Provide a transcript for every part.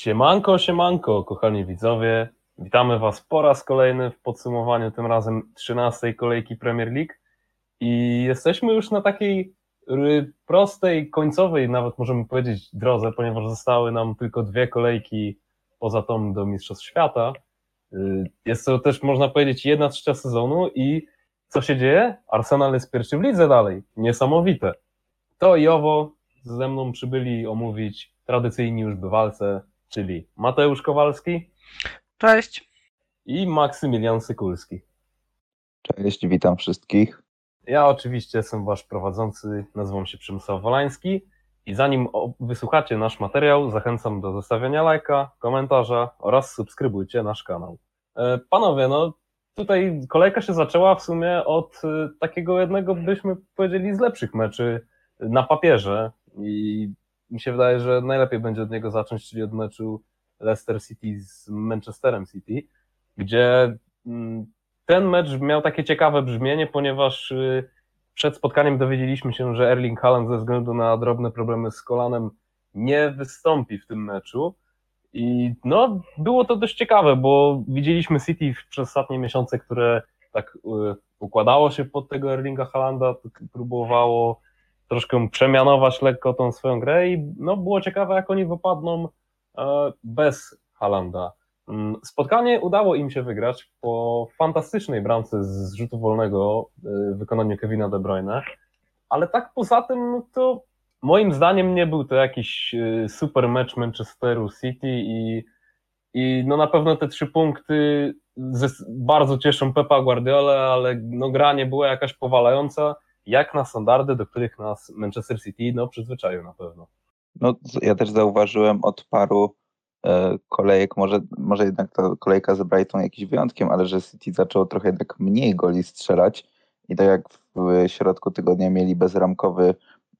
Siemanko, siemanko, kochani widzowie. Witamy Was po raz kolejny w podsumowaniu tym razem 13 kolejki Premier League. I jesteśmy już na takiej y, prostej, końcowej, nawet możemy powiedzieć, drodze, ponieważ zostały nam tylko dwie kolejki poza tą do Mistrzostw Świata. Y, jest to też, można powiedzieć, jedna trzecia sezonu i co się dzieje? Arsenal jest pierwszy w lidze dalej. Niesamowite. To i owo ze mną przybyli omówić tradycyjni już bywalce, czyli Mateusz Kowalski Cześć. i Maksymilian Sykulski. Cześć, witam wszystkich. Ja oczywiście jestem wasz prowadzący, nazywam się Przemysław Wolański i zanim wysłuchacie nasz materiał, zachęcam do zostawiania lajka, komentarza oraz subskrybujcie nasz kanał. E, Panowie, no tutaj kolejka się zaczęła w sumie od e, takiego jednego, byśmy powiedzieli, z lepszych meczy na papierze i mi się wydaje, że najlepiej będzie od niego zacząć, czyli od meczu Leicester City z Manchesterem City, gdzie mm, ten mecz miał takie ciekawe brzmienie, ponieważ y, przed spotkaniem dowiedzieliśmy się, że Erling Haaland ze względu na drobne problemy z kolanem nie wystąpi w tym meczu. I no, było to dość ciekawe, bo widzieliśmy City przez ostatnie miesiące, które tak y, układało się pod tego Erlinga Haalanda, tak próbowało troszkę przemianować lekko tą swoją grę i no, było ciekawe, jak oni wypadną e, bez Haalanda. Mm, Spotkanie udało im się wygrać po fantastycznej bramce z rzutu wolnego y, w wykonaniu Kevina De Bruyne, ale tak poza tym no to moim zdaniem nie był to jakiś y, super mecz Manchesteru City i, i no na pewno te trzy punkty bardzo cieszą Pepa Guardiola, ale no gra nie była jakaś powalająca, jak na standardy, do których nas Manchester City no przyzwyczaił na pewno. No, ja też zauważyłem od paru e, kolejek, może, może jednak ta kolejka z Brighton jakimś wyjątkiem, ale że City zaczęło trochę jednak mniej goli strzelać i tak jak w środku tygodnia mieli bezramkowy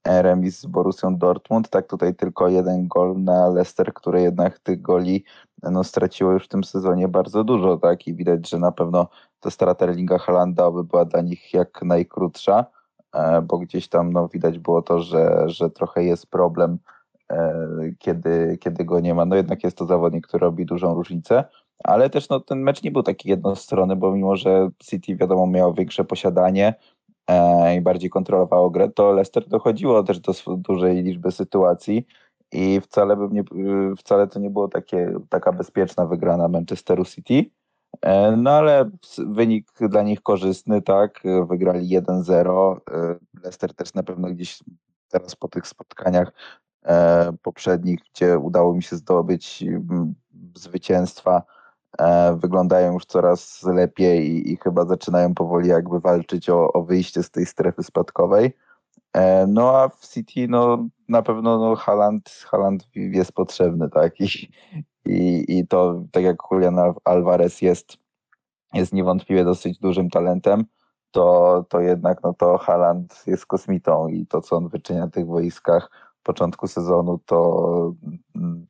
remis z Borussią Dortmund, tak tutaj tylko jeden gol na Leicester, które jednak tych goli no, straciło już w tym sezonie bardzo dużo, tak? I widać, że na pewno ta strata Erlinga Haalanda oby była dla nich jak najkrótsza, bo gdzieś tam no, widać było to, że, że trochę jest problem e, kiedy, kiedy go nie ma. No jednak jest to zawodnik, który robi dużą różnicę, ale też no, ten mecz nie był taki jednostronny, bo mimo, że City wiadomo miało większe posiadanie e, i bardziej kontrolowało grę, to Leicester dochodziło też do dużej liczby sytuacji i wcale, bym nie, wcale to nie było takie, taka bezpieczna wygrana Manchesteru City. E, No ale wynik dla nich korzystny, tak, e, wygrali 1-0. e, Leicester też na pewno gdzieś teraz po tych spotkaniach poprzednich, gdzie udało mi się zdobyć mm, zwycięstwa, wyglądają już coraz lepiej i, chyba zaczynają powoli jakby walczyć o, o wyjście z tej strefy spadkowej. No a w City no, na pewno no, Haaland, Haaland jest potrzebny, tak? I, i, i to tak jak Julian Al- Alvarez jest, jest niewątpliwie dosyć dużym talentem, to, to jednak no, to Haaland jest kosmitą i to, co on wyczynia na tych boiskach w początku sezonu, to,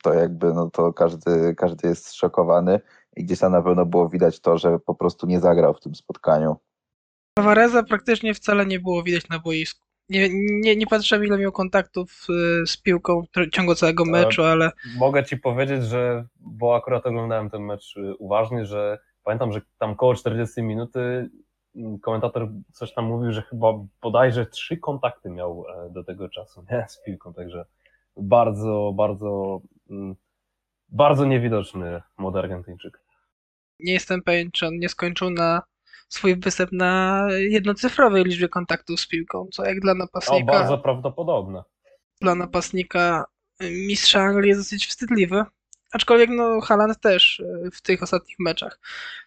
to jakby no, to każdy, każdy jest zszokowany i gdzieś tam na pewno było widać to, że po prostu nie zagrał w tym spotkaniu. Alvareza praktycznie wcale nie było widać na boisku. Nie, nie, nie patrzyłem, ile miał kontaktów y, z piłką w ciągu całego meczu, ale Mogę ci powiedzieć, że, bo akurat oglądałem ten mecz y, uważnie, że pamiętam, że tam koło 40 minuty mm, komentator coś tam mówił, że chyba bodajże trzy kontakty miał e, do tego czasu nie? z piłką, także bardzo, bardzo, mm, bardzo niewidoczny młody Argentyńczyk. nie jestem pewien, czy on nie skończył na swój występ na jednocyfrowej liczbie kontaktów z piłką, co jak dla O, napastnika, bardzo prawdopodobne. dla napastnika y, mistrza Anglii jest dosyć wstydliwy. Aczkolwiek no Haaland też y, w tych ostatnich meczach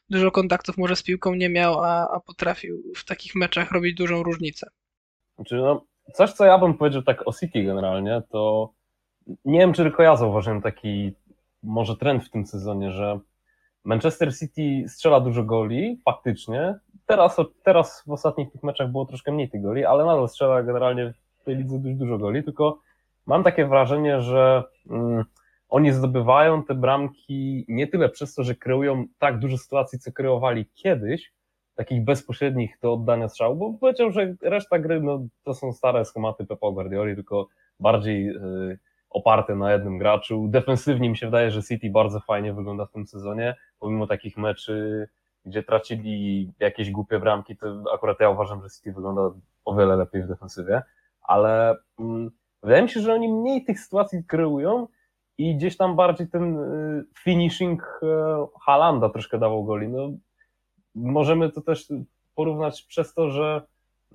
dużo kontaktów może z piłką nie miał, a, a potrafił w takich meczach robić dużą różnicę. Znaczy, no, coś, co ja bym powiedział tak o City generalnie, to nie wiem, czy tylko ja zauważyłem taki może trend w tym sezonie, że Manchester City strzela dużo goli, faktycznie. Teraz, teraz w ostatnich tych meczach było troszkę mniej tych goli, ale nadal strzela generalnie w tej lidze dość dużo goli, tylko mam takie wrażenie, że mm, oni zdobywają te bramki nie tyle przez to, że kreują tak dużo sytuacji, co kreowali kiedyś, takich bezpośrednich do oddania strzału, bo powiedział, że reszta gry no, to są stare schematy Pepa Guardioli, tylko bardziej y, oparte na jednym graczu. Defensywnie mi się wydaje, że City bardzo fajnie wygląda w tym sezonie, pomimo takich meczy, gdzie tracili jakieś głupie bramki, to akurat ja uważam, że City wygląda o wiele lepiej w defensywie, ale mm, wydaje mi się, że oni mniej tych sytuacji kreują i gdzieś tam bardziej ten y, finishing y, Halanda troszkę dawał goli. No, możemy to też porównać przez to, że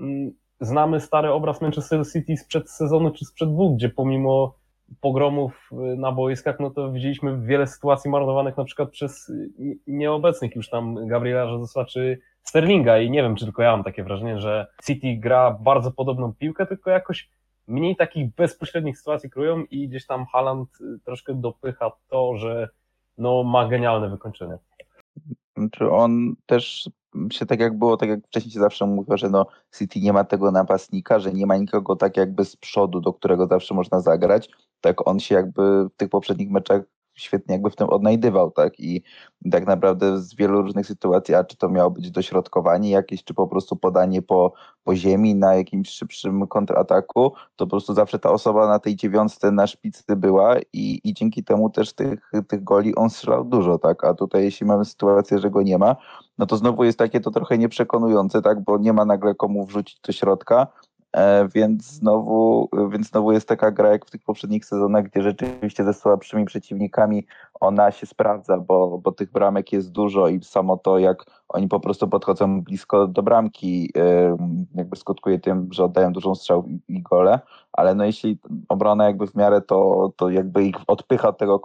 mm, znamy stary obraz Manchester City sprzed sezonu czy sprzed dwóch, gdzie pomimo pogromów y, na boiskach, no to widzieliśmy wiele sytuacji marnowanych na przykład przez nieobecnych już tam Gabriela Jezusa czy Sterlinga i nie wiem, czy tylko ja mam takie wrażenie, że City gra bardzo podobną piłkę, tylko jakoś mniej takich bezpośrednich sytuacji krują i gdzieś tam Haaland troszkę dopycha to, że no, ma genialne wykończenie. Czy on też się tak jak było, tak jak wcześniej się zawsze mówiło, że no City nie ma tego napastnika, że nie ma nikogo tak jakby z przodu, do którego zawsze można zagrać, tak on się jakby w tych poprzednich meczach świetnie jakby w tym odnajdywał, tak? I tak naprawdę z wielu różnych sytuacji, a czy to miało być dośrodkowanie jakieś, czy po prostu podanie po, po ziemi na jakimś szybszym kontrataku, to po prostu zawsze ta osoba na tej dziewiątce na szpicy była i, i dzięki temu też tych, tych goli on strzelał dużo, tak? A tutaj jeśli mamy sytuację, że go nie ma, no to znowu jest takie to trochę nieprzekonujące, tak? Bo nie ma nagle komu wrzucić do środka, więc znowu, więc znowu jest taka gra jak w tych poprzednich sezonach, gdzie rzeczywiście ze słabszymi przeciwnikami ona się sprawdza, bo, bo tych bramek jest dużo i samo to, jak oni po prostu podchodzą blisko do bramki, jakby skutkuje tym, że oddają dużą strzał i gole, ale no jeśli obrona jakby w miarę to, to jakby ich odpycha od tego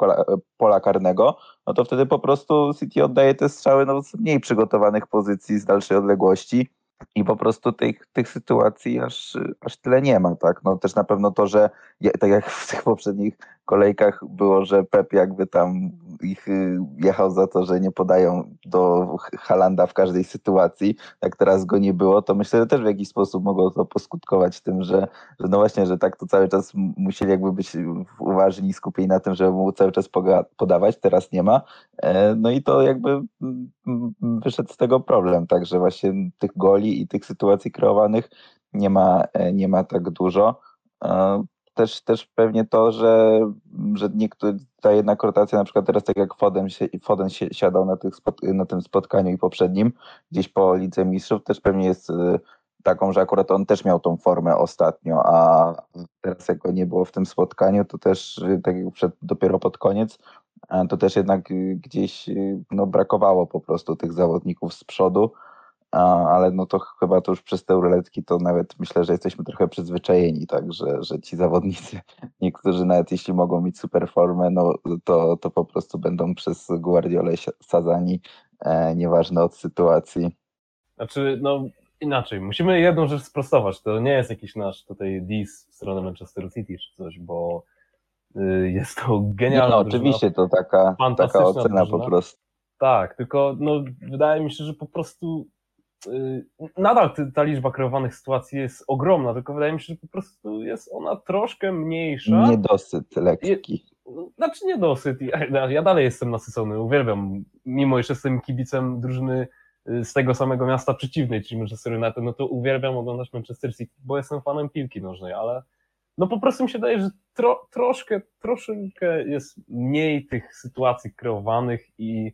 pola karnego, no to wtedy po prostu City oddaje te strzały no, z mniej przygotowanych pozycji z dalszej odległości i po prostu tych, tych sytuacji aż, aż tyle nie ma, tak? No też na pewno to, że tak jak w tych poprzednich kolejkach było, że Pep jakby tam ich y, jechał za to, że nie podają do Halanda w każdej sytuacji, jak teraz go nie było, to myślę, że też w jakiś sposób mogło to poskutkować tym, że, że no właśnie, że tak to cały czas musieli jakby być uważni i skupieni na tym, żeby mu cały czas podawać, teraz nie ma. E, no i to jakby wyszedł z tego problem, także właśnie tych goli i tych sytuacji kreowanych nie ma, e, nie ma tak dużo. Też, też pewnie to, że, że niektóre, ta jednak rotacja, na przykład teraz tak jak Foden, Foden siadał na, tych spot, na tym spotkaniu i poprzednim, gdzieś po Lidze Mistrzów, też pewnie jest y, taką, że akurat on też miał tą formę ostatnio, a teraz jak go nie było w tym spotkaniu, to też y, tak jak przed, dopiero pod koniec, to też jednak y, gdzieś no, brakowało po prostu tych zawodników z przodu, ale no to chyba to już przez te ruletki to nawet myślę, że jesteśmy trochę przyzwyczajeni, tak, że, że ci zawodnicy, niektórzy nawet jeśli mogą mieć super formę, no to, to po prostu będą przez Guardiolę sadzani, e, nieważne od sytuacji. Znaczy, no inaczej, musimy jedną rzecz sprostować, to nie jest jakiś nasz tutaj dis w stronę Manchester City czy coś, bo y, jest to genialna No, oczywiście to taka, taka ocena drużyna. po prostu. Tak, tylko no, wydaje mi się, że po prostu nadal ta liczba kreowanych sytuacji jest ogromna, tylko wydaje mi się, że po prostu jest ona troszkę mniejsza. Niedosyt lekki. Znaczy niedosyt. Ja, ja dalej jestem nasycony, uwielbiam, mimo że jestem kibicem drużyny y, z tego samego miasta przeciwnej, czyli Manchester United, no to uwielbiam oglądać Manchester City, bo jestem fanem piłki nożnej, ale no po prostu mi się wydaje, że tro, troszkę, troszeczkę jest mniej tych sytuacji kreowanych i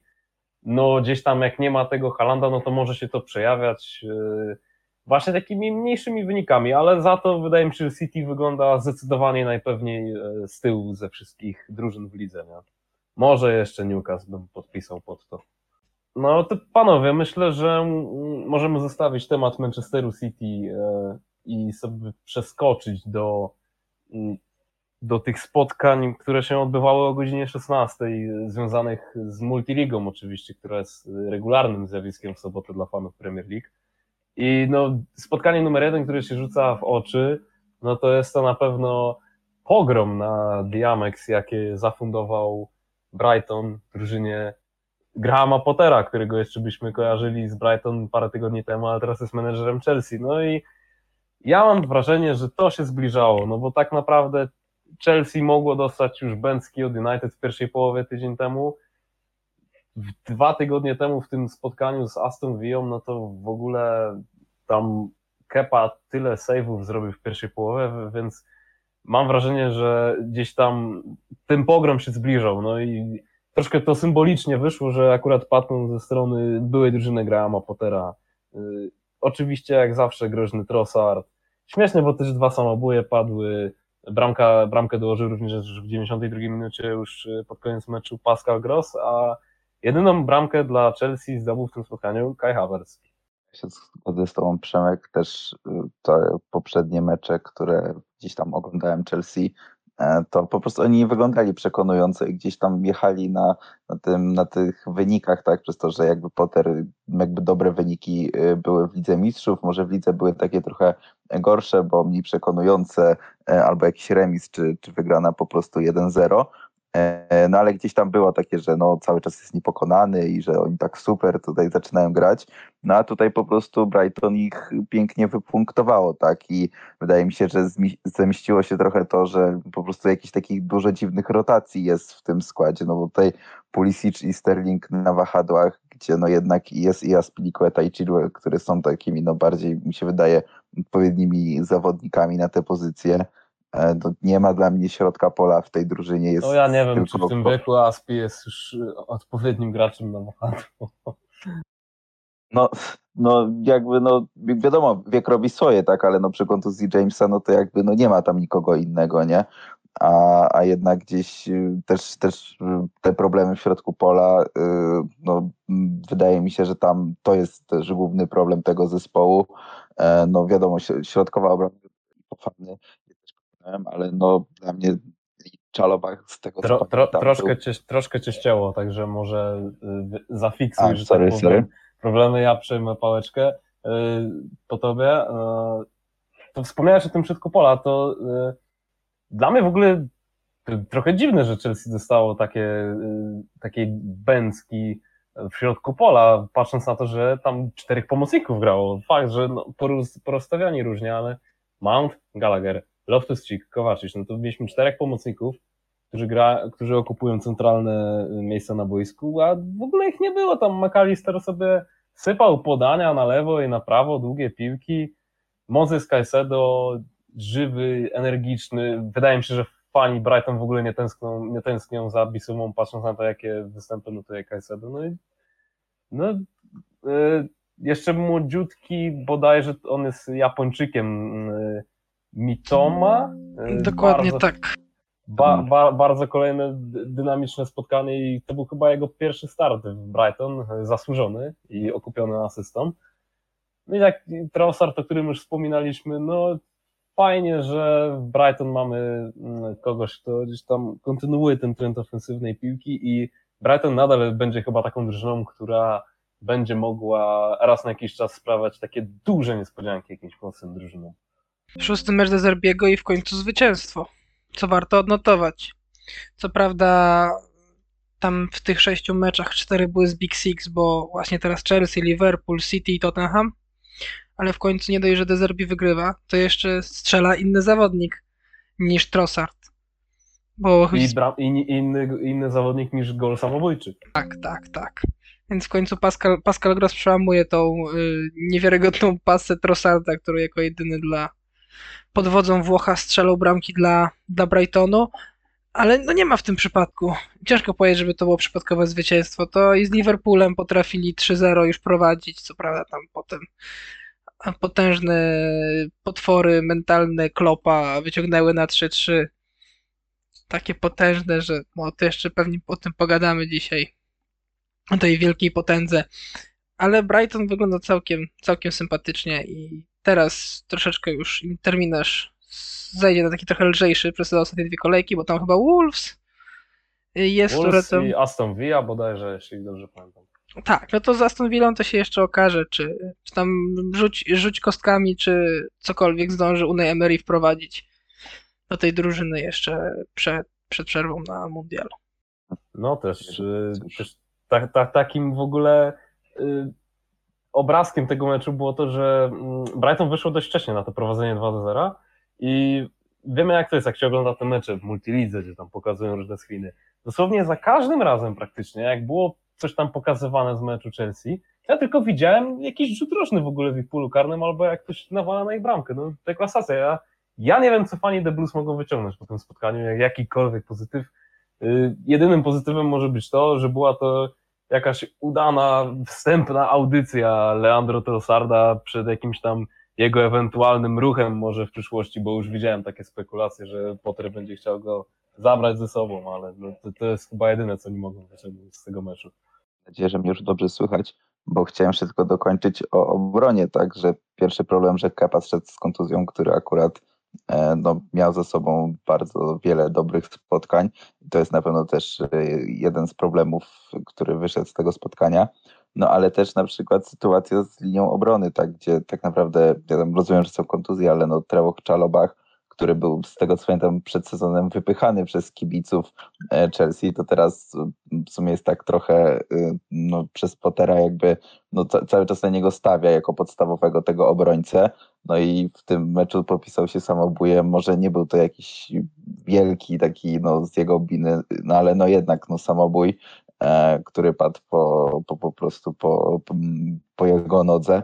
no gdzieś tam jak nie ma tego Halanda, no to może się to przejawiać yy, właśnie takimi mniejszymi wynikami, ale za to wydaje mi się, że City wygląda zdecydowanie najpewniej yy, z tyłu ze wszystkich drużyn w lidze. Nie? Może jeszcze Newcastle bym podpisał pod to. No to panowie, myślę, że możemy zostawić temat Manchesteru City yy, i sobie przeskoczyć do do tych spotkań, które się odbywały o godzinie 16, związanych z Multiligą oczywiście, która jest regularnym zjawiskiem w sobotę dla fanów Premier League. I no, spotkanie numer jeden, które się rzuca w oczy, no to jest to na pewno pogrom na Diamex, jakie zafundował Brighton drużynie Grahama Pottera, którego jeszcze byśmy kojarzyli z Brighton parę tygodni temu, ale teraz jest menedżerem Chelsea. No i ja mam wrażenie, że to się zbliżało, no bo tak naprawdę Chelsea mogło dostać już Bęcki od United w pierwszej połowie tydzień temu. Dwa tygodnie temu w tym spotkaniu z Aston Villą, no to w ogóle tam Kepa tyle save'ów zrobił w pierwszej połowie, więc mam wrażenie, że gdzieś tam ten pogrom się zbliżał, no i troszkę to symbolicznie wyszło, że akurat Patton ze strony byłej drużyny Grahama Pottera. Yy, oczywiście jak zawsze groźny Trossard. Śmieszne, bo też dwa samobóje padły. Bramka, bramkę dołożył również w 92 minucie już y, pod koniec meczu Pascal Gross, a jedyną bramkę dla Chelsea zdobył w tym spotkaniu Kai Havertz. Ja się zgodzę z Tobą, Przemek, też y, te poprzednie mecze, które gdzieś tam oglądałem Chelsea, e, to po prostu oni nie wyglądali przekonująco i gdzieś tam jechali na, na, tym, na tych wynikach, tak, przez to, że jakby Potter, jakby dobre wyniki y, były w Lidze Mistrzów, może w Lidze były takie trochę gorsze, bo mniej przekonujące, e, albo jakiś remis, czy, czy wygrana po prostu 1-0, E, no ale gdzieś tam było takie, że no cały czas jest niepokonany i że oni tak super tutaj zaczynają grać. No a tutaj po prostu Brighton ich pięknie wypunktowało, tak? I wydaje mi się, że zemściło się trochę to, że po prostu jakichś takich dużo dziwnych rotacji jest w tym składzie. No bo tutaj Pulisic i Sterling na wahadłach, gdzie no jednak jest i Aspilicueta i Chilwell, które są takimi no bardziej, mi się wydaje, odpowiednimi zawodnikami na te pozycje. E, to nie ma dla mnie środka pola w tej drużynie. Jest no ja nie wiem, czy w tym wieku Aspi jest już y, odpowiednim graczem na wahadło. No, no jakby, no wiadomo, wiek robi swoje, tak, ale no przy kontuzji Jamesa, no to jakby, no nie ma tam nikogo innego, nie? A, a jednak gdzieś y, też, też y, te problemy w środku pola, no wydaje mi się, że tam to jest też główny problem tego zespołu. E, no wiadomo, środkowa obrona ale no dla mnie Czalobach z tego tro, tro, troszkę, cię, troszkę cię ścięło, także może y, zafiksuj, A, że sorry, tak sorry. problemy, ja przejmę pałeczkę y, po tobie. Y, to wspomniałeś o tym środku pola, to y, dla mnie w ogóle trochę dziwne, że Chelsea dostało takie, takiej bęcki w środku pola, patrząc na to, że tam czterech pomocników grało. Fakt, że no, porozstawiani różnie, ale Mount, Gallagher, Loftus-Cheek, Kowaczyk, no to mieliśmy czterech pomocników, którzy, gra, którzy okupują centralne miejsca na boisku, a w ogóle ich nie było. Tam McAllister sobie sypał podania na lewo i na prawo, długie piłki. Moses Caicedo, żywy, energiczny. Wydaje mi się, że fani Brighton w ogóle nie tęsknią, nie tęsknią za Bisumą, patrząc na to, jakie występy notuje Caicedo. No i no, y, jeszcze młodziutki, bodajże on jest Japończykiem, y, Mitoma. E, Dokładnie bardzo, tak. Ba, ba, bardzo kolejne dynamiczne spotkanie i to był chyba jego pierwszy start w Brighton, e, zasłużony i okupiony asystą. No i jak Trossard, o którym już wspominaliśmy, no fajnie, że w Brighton mamy mm, kogoś, kto gdzieś tam kontynuuje ten trend ofensywnej piłki i Brighton nadal będzie chyba taką drużyną, która będzie mogła raz na jakiś czas sprawiać takie duże niespodzianki jakimś mocnym drużynom. Szósty mecz de Zerbiego i w końcu zwycięstwo, co warto odnotować. Co prawda tam w tych sześciu meczach cztery były z Big Six, bo właśnie teraz Chelsea, Liverpool, City i Tottenham, ale w końcu nie dość, że De Zerbi wygrywa, to jeszcze strzela inny zawodnik niż Trossard. Bo... I, bra- i inny, inny zawodnik niż gol samobójczy. Tak, tak, tak. Więc w końcu Pascal, Pascal Gross przełamuje tą y, niewiarygodną pasę Trossarda, który jako jedyny dla pod wodzą Włocha strzelał bramki dla, dla Brightonu, ale no nie ma w tym przypadku. Ciężko powiedzieć, żeby to było przypadkowe zwycięstwo. To i z Liverpoolem potrafili 3-0 już prowadzić, co prawda tam potem potężne potwory mentalne Klopa wyciągnęły na 3-3. Takie potężne, że no, to jeszcze pewnie o tym pogadamy dzisiaj. O tej wielkiej potędze. Ale Brighton wygląda całkiem, całkiem sympatycznie i teraz troszeczkę już terminarz zejdzie na taki trochę lżejszy przez te ostatnie dwie kolejki, bo tam chyba Wolves jest, Wolves które tam... i Aston Villa bodajże, jeśli dobrze pamiętam. Tak, no to z Aston Villą to się jeszcze okaże, czy, czy tam rzuć, rzuć kostkami, czy cokolwiek zdąży Unai Emery wprowadzić do tej drużyny jeszcze przed, przed przerwą na mundial. No też, y, też tak, tak, takim w ogóle y, obrazkiem tego meczu było to, że mm, Brighton wyszło dość wcześnie na to prowadzenie 2 do 0 i wiemy jak to jest, jak się ogląda te mecze w multilidze, gdzie tam pokazują różne screeny. Dosłownie za każdym razem praktycznie, jak było coś tam pokazywane z meczu Chelsea, ja tylko widziałem jakiś rzut roczny w ogóle w ich polu karnym, albo jak ktoś nawala na ich bramkę. No, to klasacja. Ja ja nie wiem, co fani The Blues mogą wyciągnąć po tym spotkaniu, jak jakikolwiek pozytyw. Y, jedynym pozytywem może być to, że była to jakaś udana, wstępna audycja Leandro Trossarda przed jakimś tam jego ewentualnym ruchem może w przyszłości, bo już widziałem takie spekulacje, że Potter będzie chciał go zabrać ze sobą, ale no to, to jest chyba jedyne, co nie mogą wyciągnąć z tego meczu. Mam nadzieję, że mnie już dobrze słychać, bo chciałem jeszcze tylko dokończyć o obronie, tak, że pierwszy problem, że Kepa szedł z kontuzją, który akurat no, miał za sobą bardzo wiele dobrych spotkań. To jest na pewno też e, jeden z problemów, który wyszedł z tego spotkania. No ale też na przykład sytuacja z linią obrony, tak, gdzie tak naprawdę, ja rozumiem, że są kontuzje, ale no Trevor Czalobach, który był z tego co pamiętam przed sezonem wypychany przez kibiców e, Chelsea, to teraz w sumie jest tak trochę y, no, przez Pottera jakby no, cały czas na niego stawia jako podstawowego tego obrońcę. No i w tym meczu popisał się samobójem. Może nie był to jakiś wielki taki no, z jego biny, no ale no jednak no, samobój. E, który padł po, po, po prostu po, po jego nodze.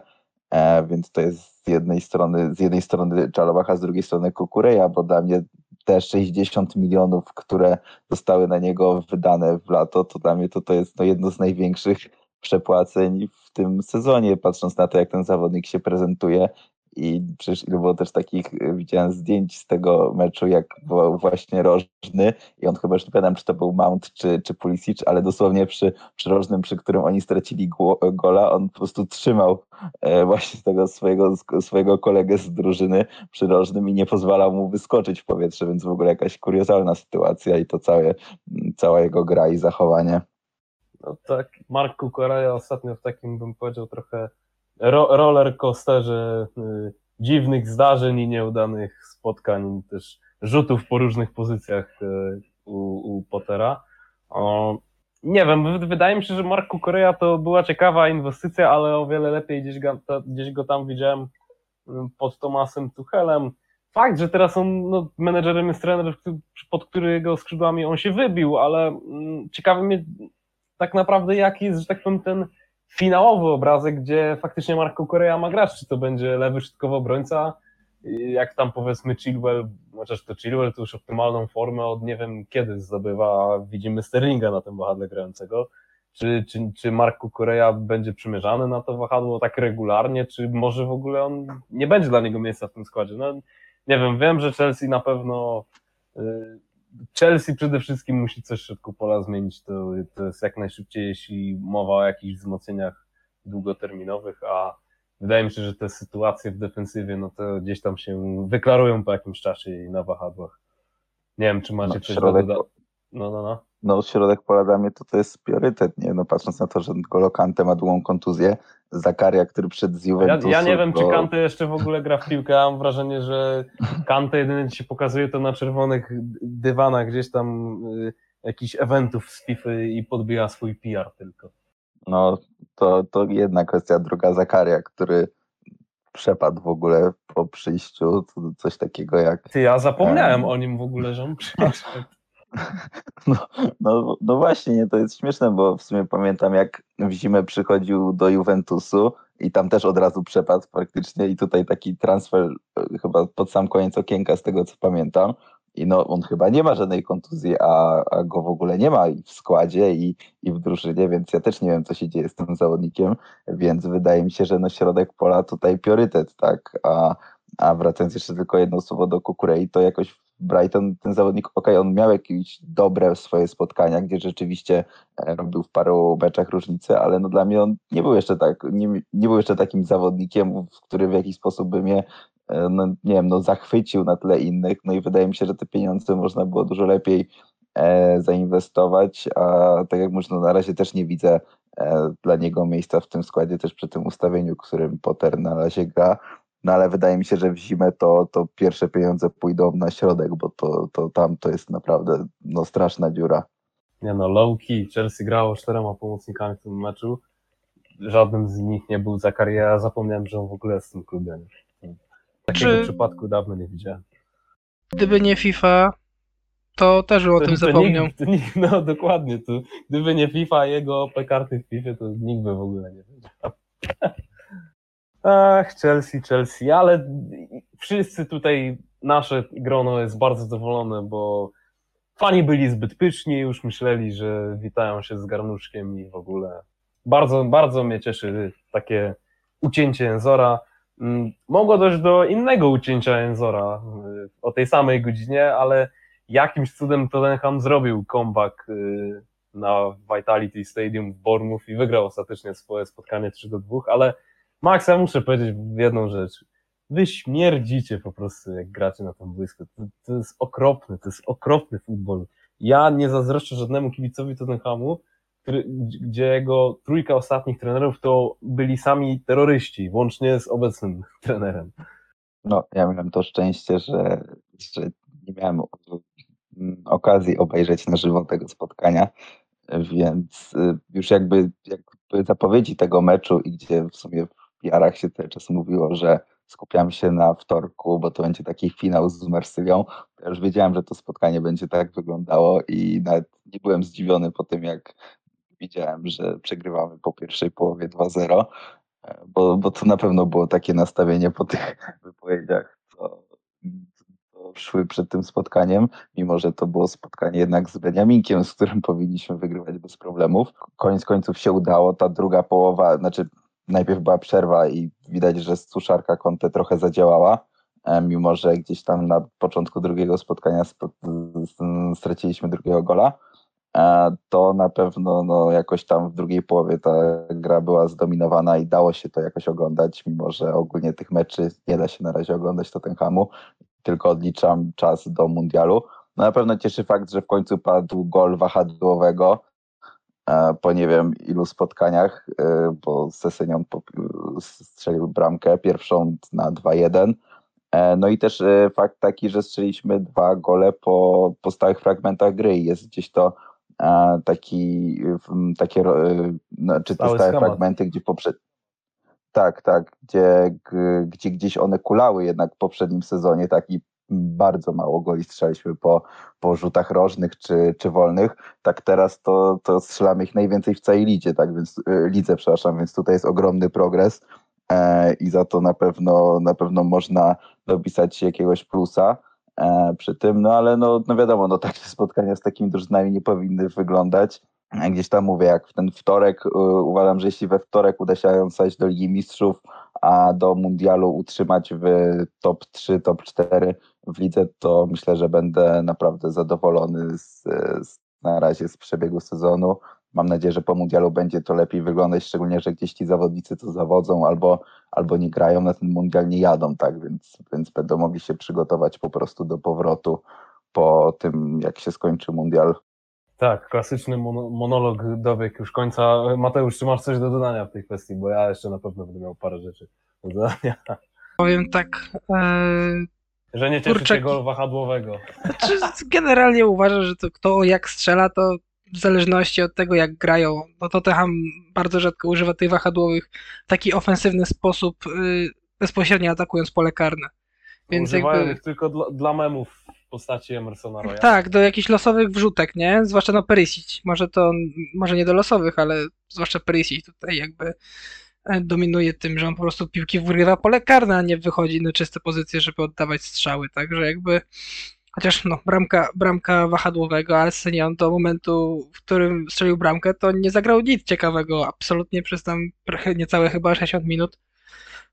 E, więc to jest z jednej strony, z jednej strony Czalowach, a z drugiej strony Kukureja, bo dla mnie te 60 milionów, które zostały na niego wydane w lato, to dla mnie to, to jest no, jedno z największych przepłaceń w tym sezonie, patrząc na to, jak ten zawodnik się prezentuje i przecież ile było też takich, y, widziałem zdjęć z tego meczu, jak był właśnie rożny i on chyba już nie pamiętam, czy to był Mount, czy, czy Pulisic, ale dosłownie przy, przy rożnym, przy którym oni stracili gola, on po prostu trzymał e, właśnie tego swojego, swojego kolegę z drużyny przy rożnym i nie pozwalał mu wyskoczyć w powietrze, więc w ogóle jakaś kuriozalna sytuacja i to całe, cała jego gra i zachowanie. No tak, Mark Kukoreja ostatnio w takim, bym powiedział, trochę ro roller coasterze y, dziwnych zdarzeń i nieudanych spotkań, też rzutów po różnych pozycjach y, u, u Pottera. O, nie wiem, wydaje mi się, że Marku Korea to była ciekawa inwestycja, ale o wiele lepiej gdzieś go, gdzieś go tam widziałem y, pod Tomasem Tuchelem. Fakt, że teraz on no, menedżerem jest trener, pod którego skrzydłami on się wybił, ale mm, ciekawy mnie tak naprawdę jaki jest, że tak powiem, ten finałowy obrazek, gdzie faktycznie Marco Korea ma grać, czy to będzie lewy środkowy obrońca, jak tam powiedzmy Chilwell, chociaż to Chilwell to już optymalną formę od nie wiem kiedy zdobywa, widzimy Sterlinga na tym wahadle grającego, czy, czy, czy Marco Korea będzie przymierzany na to wahadło tak regularnie, czy może w ogóle on nie będzie dla niego miejsca w tym składzie. No, nie wiem, wiem, że Chelsea na pewno y, Chelsea przede wszystkim musi coś w środku pola zmienić, to, to jest jak najszybciej, jeśli mowa o jakichś wzmocnieniach długoterminowych, a wydaje mi się, że te sytuacje w defensywie, no to gdzieś tam się wyklarują po jakimś czasie i na wahadłach. Nie wiem, czy macie no, coś do dodania. No, no, no. No, środek pola dla mnie to, to jest priorytet, nie? No, patrząc na to, że Golo Kante ma długą kontuzję, Zakaria, który przed z Juventusem... Ja, ja nie wiem, czy Kante jeszcze w ogóle gra w piłkę, mam wrażenie, że Kante jedynie się pokazuje to na czerwonych dywanach gdzieś tam y, jakichś eventów z FIFA i podbija swój PR tylko. No, to, to jedna kwestia. Druga Zakaria, który przepadł w ogóle po przyjściu, coś takiego jak... Ty, ja zapomniałem um... o nim w ogóle, że on przyszedł. No, no, no właśnie, nie, to jest śmieszne, bo w sumie pamiętam jak w zimę przychodził do Juventusu i tam też od razu przepadł praktycznie i tutaj taki transfer e, chyba pod sam koniec okienka z tego co pamiętam. I no on chyba nie ma żadnej kontuzji, a, a go w ogóle nie ma w składzie i, i w drużynie, więc ja też nie wiem co się dzieje z tym zawodnikiem, więc wydaje mi się, że no środek pola tutaj priorytet, tak, a, a wracając jeszcze tylko jedno słowo do Kukurei, to jakoś Brighton, ten zawodnik, ok, on miał jakieś dobre swoje spotkania, gdzie rzeczywiście e, robił w paru meczach różnice, ale no dla mnie on nie był jeszcze tak, nie, nie był jeszcze takim zawodnikiem, który w jakiś sposób by mnie e, no, nie wiem, no, zachwycił na tle innych, no i wydaje mi się, że te pieniądze można było dużo lepiej e, zainwestować, a tak jak mówię, no, na razie też nie widzę e, dla niego miejsca w tym składzie, też przy tym ustawieniu, którym Potter na razie gra, no ale wydaje mi się, że w zimę to, to pierwsze pieniądze pójdą na środek, bo to, to tam to jest naprawdę no, straszna dziura. Nie no, low key. Chelsea grało czterema pomocnikami w tym meczu. Żaden z nich nie był za karierę. Zapomniałem, że on w ogóle jest w tym klubie. Takiego Czy... przypadku dawno nie widziałem. Gdyby nie FIFA, to też bym o tym zapomniał. Nikt, nikt, no dokładnie. To, gdyby nie FIFA, jego OP karty w FIFA, to nikt by w ogóle nie wiedział. Ach, Chelsea, Chelsea, ale wszyscy tutaj, nasze grono jest bardzo zadowolone, bo fani byli zbyt pyczni, już myśleli, że witają się z garnuszkiem i w ogóle bardzo, bardzo mnie cieszy takie ucięcie Enzora. Mm, mogło dojść do innego ucięcia Enzora y, o tej samej godzinie, ale jakimś cudem Tottenham zrobił comeback y, na Vitality Stadium w Bournemouth i wygrał ostatecznie swoje spotkanie 3 do 2, ale Max, ja muszę powiedzieć jedną rzecz. Wy śmierdzicie po prostu, jak gracie na tym boisku. To, to jest okropny, to jest okropny futbol. Ja nie zazdroszczę żadnemu kibicowi Tottenhamu, który, gdzie jego trójka ostatnich trenerów to byli sami terroryści, łącznie z obecnym trenerem. No, ja miałem to szczęście, że, że nie miałem okazji obejrzeć na żywo tego spotkania, więc y, już jakby, jakby zapowiedzi tego meczu i gdzie w sumie PR-ach się cały czas mówiło, że skupiam się na wtorku, bo to będzie taki finał z Marsylią. Ja już wiedziałem, że to spotkanie będzie tak wyglądało i nawet nie byłem zdziwiony po tym, jak widziałem, że przegrywamy po pierwszej połowie 2-0, e, bo, bo to na pewno było takie nastawienie po tych wypowiedziach, co, co szły przed tym spotkaniem, mimo że to było spotkanie jednak z Beniaminkiem, z którym powinniśmy wygrywać bez problemów. Koniec końców się udało, ta druga połowa, znaczy najpierw była przerwa i widać, że suszarka Conte trochę zadziałała, e, mimo że gdzieś tam na początku drugiego spotkania straciliśmy drugiego gola, e, to na pewno no, jakoś tam w drugiej połowie ta gra była zdominowana i dało się to jakoś oglądać, mimo że ogólnie tych meczy nie da się na razie oglądać Tottenhamu, tylko odliczam czas do mundialu. No, na pewno cieszy fakt, że w końcu padł gol wahadłowego, po nie wiem ilu spotkaniach, e, bo Sesynion strzelił bramkę pierwszą na 2-1. E, no i też fakt taki, że strzeliśmy dwa gole po, po stałych fragmentach gry. Jest gdzieś to taki, takie, no, czy te stałe fragmenty, gdzie poprzed... Tak, tak, gdzie, gdzie gdzieś one kulały jednak w poprzednim sezonie, tak i bardzo mało goli strzelaliśmy po, po rzutach rożnych czy, czy wolnych, tak teraz to, to strzelamy ich najwięcej w całej lidzie, tak? Więc y, lidze, przepraszam, więc tutaj jest ogromny progres e, i za to na pewno na pewno można dopisać jakiegoś plusa e, przy tym, no ale no, no wiadomo, no takie spotkania z takimi drużynami nie powinny wyglądać. Gdzieś tam mówię, jak w ten wtorek, y, uważam, że jeśli we wtorek uda się do Ligi Mistrzów, a do Mundialu utrzymać w top 3, top 4 w lidze, to myślę, że będę naprawdę zadowolony z, z, na razie z przebiegu sezonu. Mam nadzieję, że po mundialu będzie to lepiej wyglądać, szczególnie, że gdzieś ci zawodnicy to zawodzą albo, albo nie grają na ten mundial, nie jadą, tak, więc, więc będą mogli się przygotować po prostu do powrotu po tym, jak się skończy mundial. Tak, klasyczny monolog dobiegł już końca. Mateusz, czy masz coś do dodania w tej kwestii? Bo ja jeszcze na pewno będę miał parę rzeczy do dodania. Powiem tak, e, że nie cieszy Kurczaki. się gol wahadłowego. Znaczy, generalnie uważam, że to kto jak strzela, to w zależności od tego, jak grają. No to Tottenham bardzo rzadko używa tych wahadłowych w taki ofensywny sposób, yy, bezpośrednio atakując pole karne. Więc Używają jakby... ich tylko dla, dla memów w postaci Emersona. Tak, do jakichś losowych wrzutek, nie? Zwłaszcza na Perisic. Może to, może nie do losowych, ale zwłaszcza Perisic tutaj jakby E, dominuje tym, że on po prostu piłki wgrywa pole karne, a nie wychodzi na czyste pozycje, żeby oddawać strzały, także jakby chociaż no, bramka, bramka wahadłowego, ale Senion do momentu, w którym strzelił bramkę, to nie zagrał nic ciekawego, absolutnie przez tam niecałe chyba 60 minut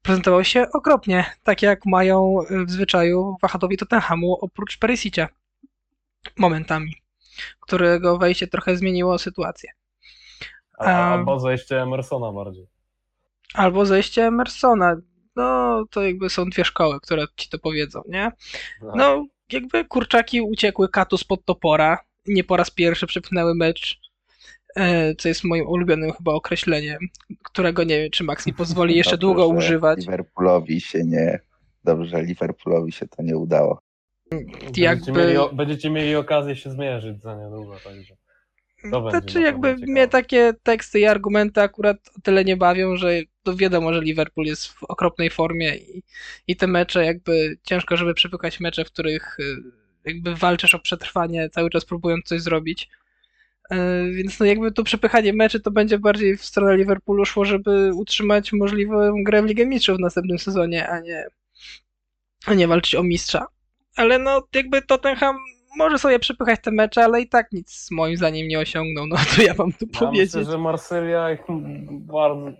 prezentował się okropnie, tak jak mają w zwyczaju wahadowi Tottenhamu oprócz Perisicia momentami, którego wejście trochę zmieniło sytuację. A, a zejście Emersona bardziej. Albo zejście Emersona. No, to jakby są dwie szkoły, które ci to powiedzą, nie? No, no jakby kurczaki uciekły katu spod topora. Nie po raz pierwszy przepchnęły mecz, co jest moim ulubionym chyba określeniem, którego nie wiem, czy Max mi pozwoli jeszcze Dobrze, długo używać. Liverpoolowi się nie... Dobrze, Liverpoolowi się to nie udało. Będziecie, jakby... mieli, będziecie mieli okazję się zmierzyć za niedługo, także... To znaczy jakby mnie takie teksty i argumenty akurat o tyle nie bawią, że to wiadomo, że Liverpool jest w okropnej formie i, i te mecze jakby ciężko, żeby przepykać mecze, w których y, jakby walczysz o przetrwanie, cały czas próbując coś zrobić. E, Więc no jakby to przepychanie meczy to będzie bardziej w stronę Liverpoolu szło, żeby utrzymać możliwą grę w Ligę Mistrzów w następnym sezonie, a nie, a nie walczyć o mistrza. Ale no jakby Tottenham może sobie przepychać te mecze, ale i tak nic moim zdaniem nie osiągnął. No to ja mam tu Ja powiedzieć. myślę, że Marsylia ich bardzo...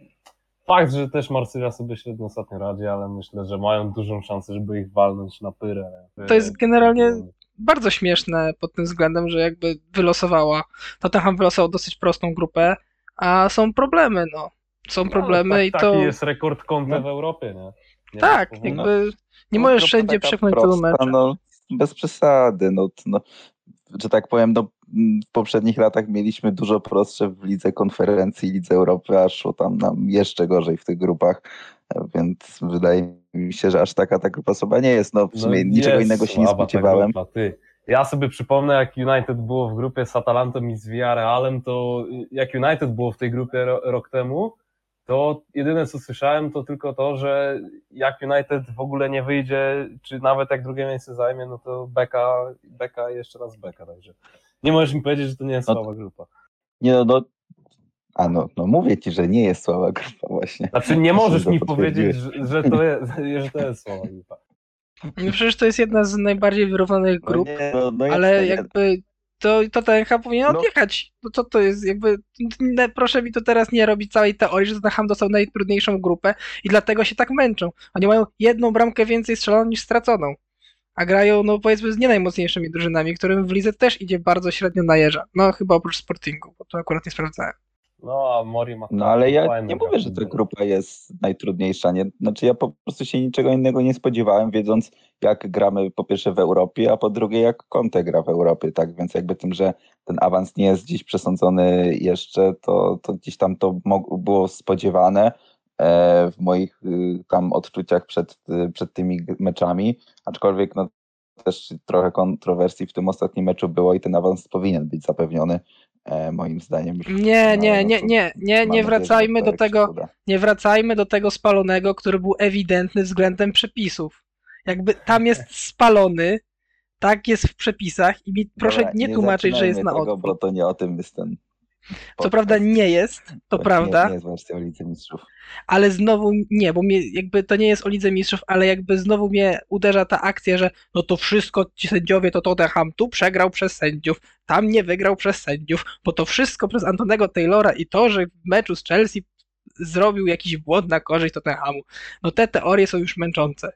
Fakt, że też Marsylia sobie średnio ostatnio radzi, ale myślę, że mają dużą szansę, żeby ich walnąć na pyrę. To jest generalnie bardzo śmieszne pod tym względem, że jakby wylosowała. Tottenham wylosował dosyć prostą grupę, a są problemy, no. Są problemy tak, i to. Taki jest rekord Conte w Europie, nie? nie Tak, jakby nie No, możesz wszędzie taka przepchnąć tylu prosta, meczów. No, bez przesady. No, no, że tak powiem, no, w poprzednich latach mieliśmy dużo prostsze w Lidze Konferencji Lidze Europy, a szło tam nam jeszcze gorzej w tych grupach. Więc wydaje mi się, że aż taka ta grupa słaba nie jest. No w sumie No niczego jest innego się nie spodziewałem. grupa. Ja sobie przypomnę, jak United było w grupie z Atalantą i z Villarrealem, to jak United było w tej grupie ro, rok temu, to jedyne co słyszałem to tylko to, że jak United w ogóle nie wyjdzie, czy nawet jak drugie miejsce zajmie, no to Beka, Beka jeszcze raz Beka, także nie możesz mi powiedzieć, że to nie jest No- słaba grupa. Nie no, no, a no, no mówię ci, że nie jest słaba grupa właśnie. Znaczy nie możesz To mi powiedzieć, że, że, to jest, że to jest słaba grupa. No przecież to jest jedna z najbardziej wyrównanych No grup, nie, no, no ale to jakby to Tottenham powinien No. odjechać. No co to jest? Jakby ne- proszę mi to teraz nie robić całej teorii, że Tottenham dostał najtrudniejszą grupę i dlatego się tak męczą. Oni mają jedną bramkę więcej strzeloną niż straconą. A grają, no powiedzmy, z nie najmocniejszymi drużynami, którym w lidze też idzie bardzo średnio na jeża. No chyba oprócz Sportingu, bo to akurat nie sprawdzałem. No a Mori ma No ale ja nie mówię, że ta grupa jest najtrudniejsza. Nie? Znaczy ja po prostu się niczego innego nie spodziewałem, wiedząc jak gramy po pierwsze w Europie, a po drugie jak Conte gra w Europie, tak? Więc jakby tym, że ten awans nie jest gdzieś przesądzony jeszcze, to, to gdzieś tam to było spodziewane e, w moich y, tam odczuciach przed, y, przed tymi meczami, aczkolwiek no też trochę kontrowersji w tym ostatnim meczu było i ten awans powinien być zapewniony, moim zdaniem. Nie, nie, nie, nie, nie, nie wracajmy do tego, nie wracajmy do tego spalonego, który był ewidentny względem przepisów. Jakby tam jest spalony, tak jest w przepisach i mi proszę nie tłumaczyć, że jest na odwrót. bo to nie o tym jest ten. Co prawda nie jest, to prawda, Nie jest wersją Lidzy Mistrzów. ale znowu nie, bo mnie, jakby to nie jest o Lidze Mistrzów, ale jakby znowu mnie uderza ta akcja, że no to wszystko ci sędziowie to Tottenham tu przegrał przez sędziów, tam nie wygrał przez sędziów, bo to wszystko przez Antonego Taylora i to, że w meczu z Chelsea zrobił jakiś błąd na korzyść Tottenhamu. No te teorie są już męczące.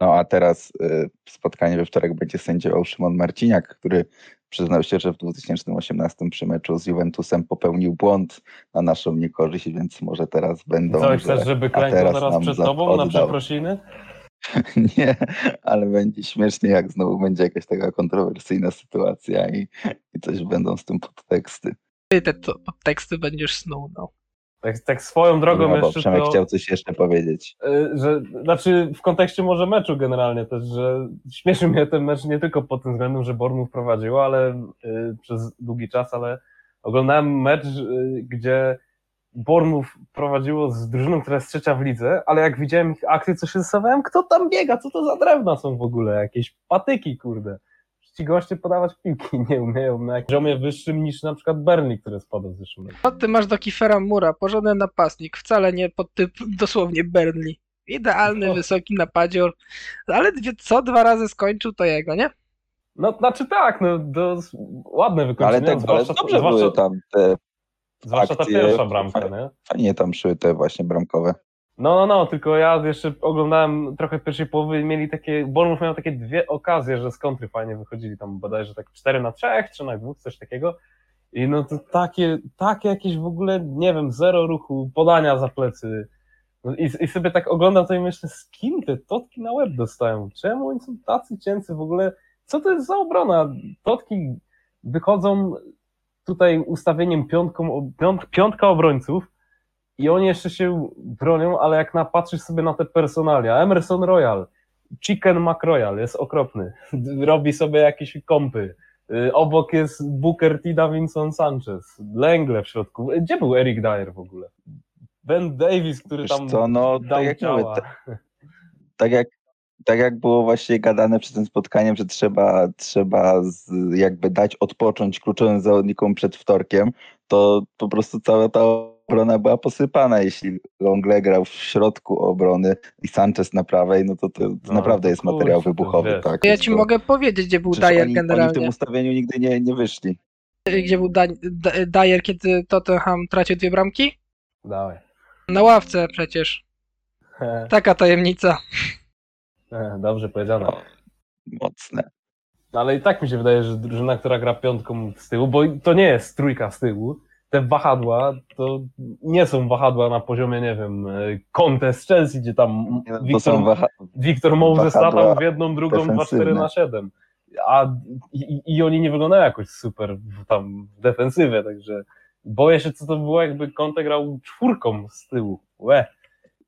No a teraz y, spotkanie we wtorek będzie sędziował Szymon Marciniak, który przyznał się, że w 2018 przy meczu z Juventusem popełnił błąd na naszą niekorzyść, więc może teraz będą. Co, że- chcesz, żeby a klękł teraz przed tobą na oddał. przeprosiny? Nie, ale będzie śmiesznie, jak znowu będzie jakaś taka kontrowersyjna sytuacja i, i coś będą z tym podteksty. Ty te to, teksty będziesz snuł, no. Tak, tak swoją drogą bo jeszcze Przemek to, chciał coś jeszcze powiedzieć. y, że, znaczy w kontekście może meczu generalnie też, że śmieszy mnie ten mecz nie tylko pod tym względem, że Bournemouth prowadziło, ale y, przez długi czas, ale oglądałem mecz, y, gdzie Bournemouth prowadziło z drużyną, która jest trzecia w lidze, ale jak widziałem ich akcje, co się zastanawiałem, kto tam biega, co to za drewna są w ogóle, jakieś patyki, kurde. Ci goście podawać piłki nie umieją na jakimś poziomie wyższym niż na przykład Burnley, który spadł w zeszłym roku. No ty masz do Kiefera Mura, porządny napastnik, wcale nie pod typ dosłownie Burnley. Idealny, No. wysoki napadzior, ale dwie, co dwa razy skończył, to jego, nie? No, znaczy tak, no, to s- ładne wykończenie, ale, tak, ale zwłaszcza, dobrze zwłaszcza, były tam te, zwłaszcza ta akcje. pierwsza bramka, nie? fajnie tam szły te właśnie bramkowe. No, no, no, tylko ja jeszcze oglądałem trochę pierwszej połowy i mieli takie, Bournemouth miał takie dwie okazje, że z kontry fajnie wychodzili, tam bodajże tak 4 na 3, 3 na 2, coś takiego. I no to takie, takie jakieś w ogóle, nie wiem, zero ruchu, podania za plecy. No i, I sobie tak oglądam to i myślę, z kim te totki na łeb dostają? Czemu oni są tacy cięcy w ogóle? Co to jest za obrona? Totki wychodzą tutaj ustawieniem piątką, piąt, piątka obrońców i oni jeszcze się bronią, ale jak napatrzysz sobie na te personalia, Emerson Royal, Chicken McRoyal jest okropny, robi sobie jakieś kąpy, Y, obok jest Booker T. Davinson Sanchez, Lęgle w środku, gdzie był Eric Dyer w ogóle? Ben Davis, który Wiesz tam co, no, tak jak mówię, tak jak, tak jak było właśnie gadane przed tym spotkaniem, że trzeba, trzeba z, jakby dać odpocząć kluczowym zawodnikom przed wtorkiem, to po prostu cała ta obrona była posypana. Jeśli Longle grał w środku obrony i Sanchez na prawej, no to to, to No, naprawdę to jest materiał kurczę, wybuchowy. wiesz. Tak, Ja ci to- mogę powiedzieć, gdzie był Dyer oni, Oni w generalnie. tym ustawieniu nigdy nie, nie wyszli. Gdzie był da, da, Dyer, kiedy Tottenham tracił dwie bramki? Dawaj. Na ławce przecież. Taka tajemnica. Dobrze powiedziane. No, mocne. No, ale i tak mi się wydaje, że drużyna, która gra piątką z tyłu, bo to nie jest trójka z tyłu, te wahadła to nie są wahadła na poziomie, nie wiem, Conte z Chelsea, gdzie tam no, To Wiktor, waha... Wiktor Moses latał w jedną, drugą, 2-4 defensywne. na 7. A i, i oni nie wyglądają jakoś super w- tam w defensywie, także boję się, co to było, jakby Conte grał czwórką z tyłu. Łe.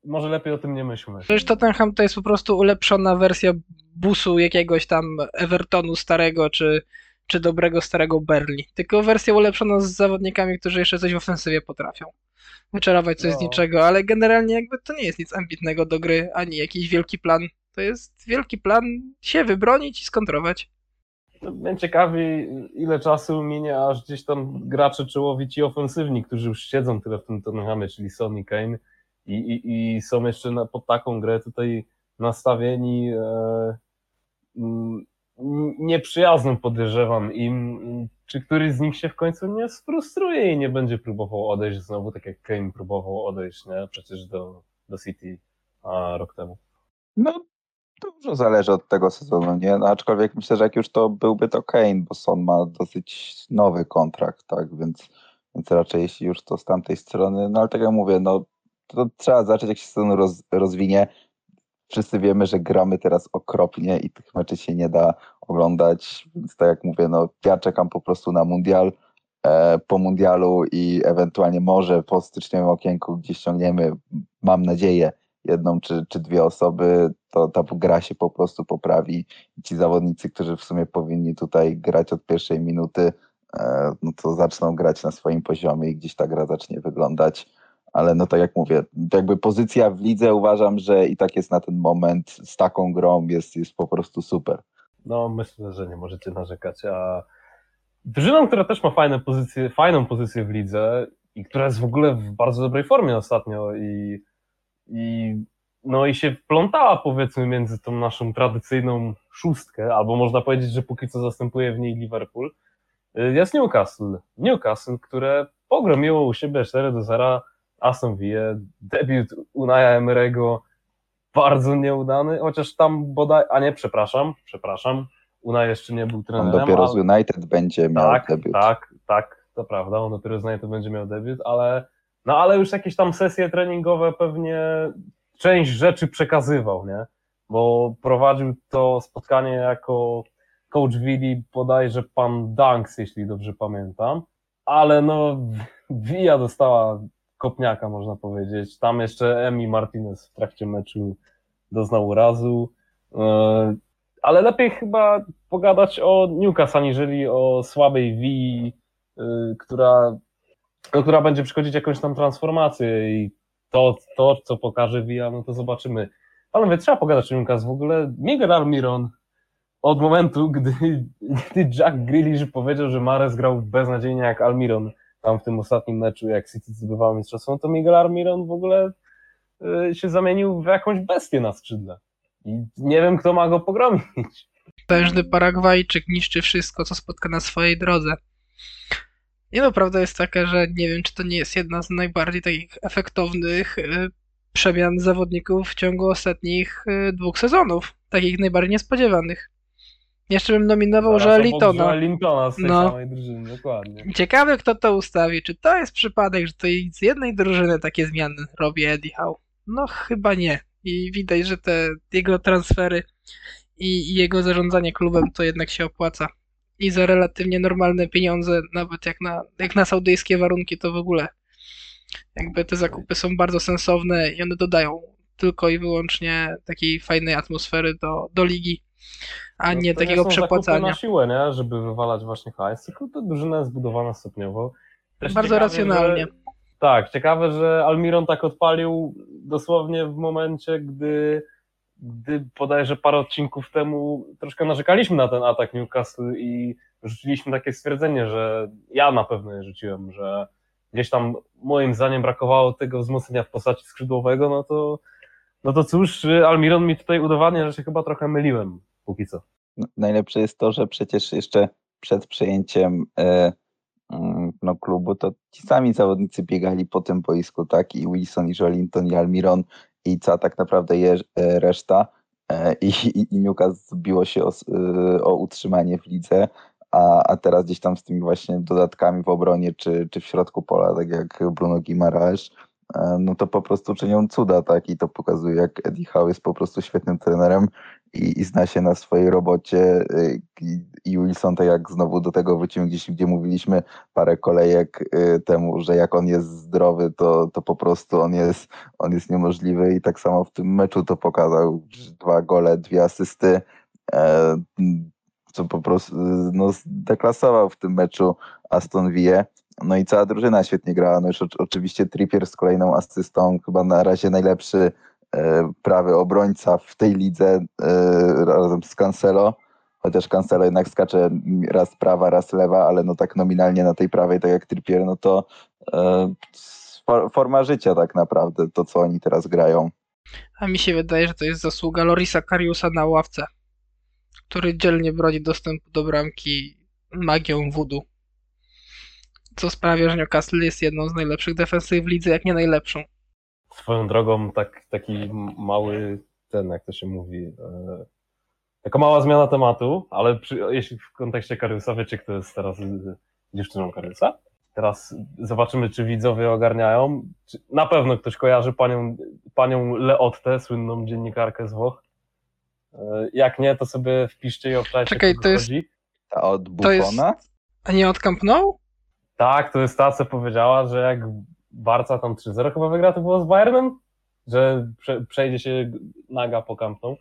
Może lepiej o tym nie myślmy. Przecież Tottenham to jest po prostu ulepszona wersja busu jakiegoś tam Evertonu starego, czy, czy dobrego starego Berli. Tylko wersja ulepszona z zawodnikami, którzy jeszcze coś w ofensywie potrafią. Wyczarować coś z No. niczego, ale generalnie jakby to nie jest nic ambitnego do gry, ani jakiś wielki plan. To jest wielki plan się wybronić i skontrować. No, Mnie ciekawi, ile czasu minie, aż gdzieś tam gracze czołowi ci ofensywni, którzy już siedzą tyle w tym Tottenhamie, czyli Son i Kane i, i, i są jeszcze na, pod taką grę tutaj nastawieni e, mm, nieprzyjazną podejrzewam im, czy któryś z nich się w końcu nie sfrustruje i nie będzie próbował odejść znowu, tak jak Kane próbował odejść, nie? Przecież do, do City a, rok temu. No, dużo zależy od tego sezonu, nie? No, aczkolwiek myślę, że jak już to byłby to Kane, bo Son ma dosyć nowy kontrakt, tak? Więc, więc raczej jeśli już to z tamtej strony, no ale tak jak mówię, no to trzeba zacząć jak się sezon roz, rozwinie. Wszyscy wiemy, że gramy teraz okropnie i tych meczy się nie da oglądać, więc tak jak mówię, no ja czekam po prostu na mundial, e, po mundialu i ewentualnie może po styczniowym okienku gdzieś ściągniemy, mam nadzieję, jedną czy, czy dwie osoby, to ta gra się po prostu poprawi. I ci zawodnicy, którzy w sumie powinni tutaj grać od pierwszej minuty, e, no to zaczną grać na swoim poziomie i gdzieś ta gra zacznie wyglądać. Ale no tak jak mówię, jakby pozycja w lidze uważam, że i tak jest na ten moment z taką grą jest, jest po prostu super. No, myślę, że nie możecie narzekać. A drużyną, która też ma fajne pozycje, fajną pozycję w lidze i która jest w ogóle w bardzo dobrej formie ostatnio i, i, no i się wplątała powiedzmy między tą naszą tradycyjną szóstkę, albo można powiedzieć, że póki co zastępuje w niej Liverpool, y, jest Newcastle. Newcastle, które pogromiło u siebie 4 do 0 Aston Villa, debiut Unaja Emery'ego bardzo nieudany, chociaż tam bodaj, a nie, przepraszam, przepraszam, Una jeszcze nie był On trenerem. dopiero z ale- United będzie miał tak, debiut. tak, tak, to prawda, on dopiero z United będzie miał debiut, ale no ale już jakieś tam sesje treningowe pewnie część rzeczy przekazywał, nie? Bo prowadził to spotkanie jako coach Willi, bodajże pan Danks, jeśli dobrze pamiętam, ale no Villa dostała kopniaka, można powiedzieć. Tam jeszcze Emi Martinez w trakcie meczu doznał urazu. E, Ale lepiej chyba pogadać o Newcastle, aniżeli o słabej Wii, y, która, no, która będzie przychodzić jakąś tam transformację i to, to co pokaże Via, no to zobaczymy. Ale trzeba pogadać o Newcastle. W ogóle Miguel Almiron od momentu, gdy, gdy Jack Grealish powiedział, że Mares grał beznadziejnie jak Almiron tam w tym ostatnim meczu, jak City zdobywało mistrzostwo, no to Miguel Almiron w ogóle y, się zamienił w jakąś bestię na skrzydle. I nie wiem, kto ma go pogromić. Potężny Paragwajczyk niszczy wszystko, co spotka na swojej drodze. Nie no, prawda jest taka, że nie wiem, czy to nie jest jedna z najbardziej takich efektownych y, przemian zawodników w ciągu ostatnich y, dwóch sezonów. Takich najbardziej niespodziewanych. Jeszcze bym nominował Zaraz obok Joelitona. Joelintona z tej No. samej drużyny, dokładnie. Ciekawe, kto to ustawi. Czy to jest przypadek, że to z jednej drużyny takie zmiany robi Eddie Howe? No, chyba nie. I widać, że te jego transfery i, i jego zarządzanie klubem to jednak się opłaca. I za relatywnie normalne pieniądze, nawet jak na, jak na saudyjskie warunki, to w ogóle jakby te zakupy są bardzo sensowne i one dodają tylko i wyłącznie takiej fajnej atmosfery do, do ligi, a No nie to takiego zakupy przepłacania. na siłę, nie? Żeby wywalać właśnie hajs, tylko ta drużyna jest zbudowana stopniowo. Też Bardzo racjonalnie. Że, tak, ciekawe, że Almiron tak odpalił dosłownie w momencie, gdy gdy bodajże parę odcinków temu troszkę narzekaliśmy na ten atak Newcastle i rzuciliśmy takie stwierdzenie, że ja na pewno je rzuciłem, że gdzieś tam moim zdaniem brakowało tego wzmocnienia w postaci skrzydłowego, no to, no to cóż, Almiron mi tutaj udowadnia, że się chyba trochę myliłem póki co. No, najlepsze jest to, że przecież jeszcze przed przejęciem e, mm, no, klubu, to ci sami zawodnicy biegali po tym boisku, tak? I Wilson, i Jolinton, i Almiron, i co tak naprawdę je, e, reszta. E, I, i, Newcastle biło się o, e, o utrzymanie w lidze, a, a teraz gdzieś tam z tymi właśnie dodatkami w obronie czy, czy w środku pola, tak jak Bruno Guimaraes, e, no to po prostu czynią cuda, tak? I to pokazuje, jak Eddie Howe jest po prostu świetnym trenerem i, i zna się na swojej robocie. Y, I, Wilson, tak jak znowu do tego wrócimy gdzieś, gdzie mówiliśmy parę kolejek y, temu, że jak on jest zdrowy, to, to po prostu on jest, on jest niemożliwy i tak samo w tym meczu to pokazał. Dwa gole, dwie asysty e, co po prostu no, deklasował w tym meczu Aston Villa. No i cała drużyna świetnie grała. No już oczywiście Trippier z kolejną asystą, chyba na razie najlepszy prawy obrońca w tej lidze e, razem z Cancelo. Chociaż Cancelo jednak skacze raz prawa, raz lewa, ale no tak nominalnie na tej prawej, tak jak Trippier, no to e, forma życia tak naprawdę, to co oni teraz grają. A mi się wydaje, że to jest zasługa Lorisa Kariusa na ławce który dzielnie broni dostępu do bramki magią voodoo. Co sprawia, że Newcastle jest jedną z najlepszych defensyw w lidze, jak nie najlepszą. Swoją drogą tak, taki mały ten, jak to się mówi, e, taka mała zmiana tematu, ale przy, jeśli w kontekście Kariusa, wiecie kto jest teraz dziewczyną Kariusa? Teraz zobaczymy, czy widzowie ogarniają. Na pewno ktoś kojarzy panią, panią Leottę, słynną dziennikarkę z Włoch. E, jak nie, to sobie wpiszcie i obczajcie. Czekaj, to jest... Ta od Buffona? Jest... A nie od Camp Nou? Tak, to jest ta, co powiedziała, że jak Barca tam 3-0 chyba wygra, to było z Bayernem? Że prze, przejdzie się naga po Camp Nou.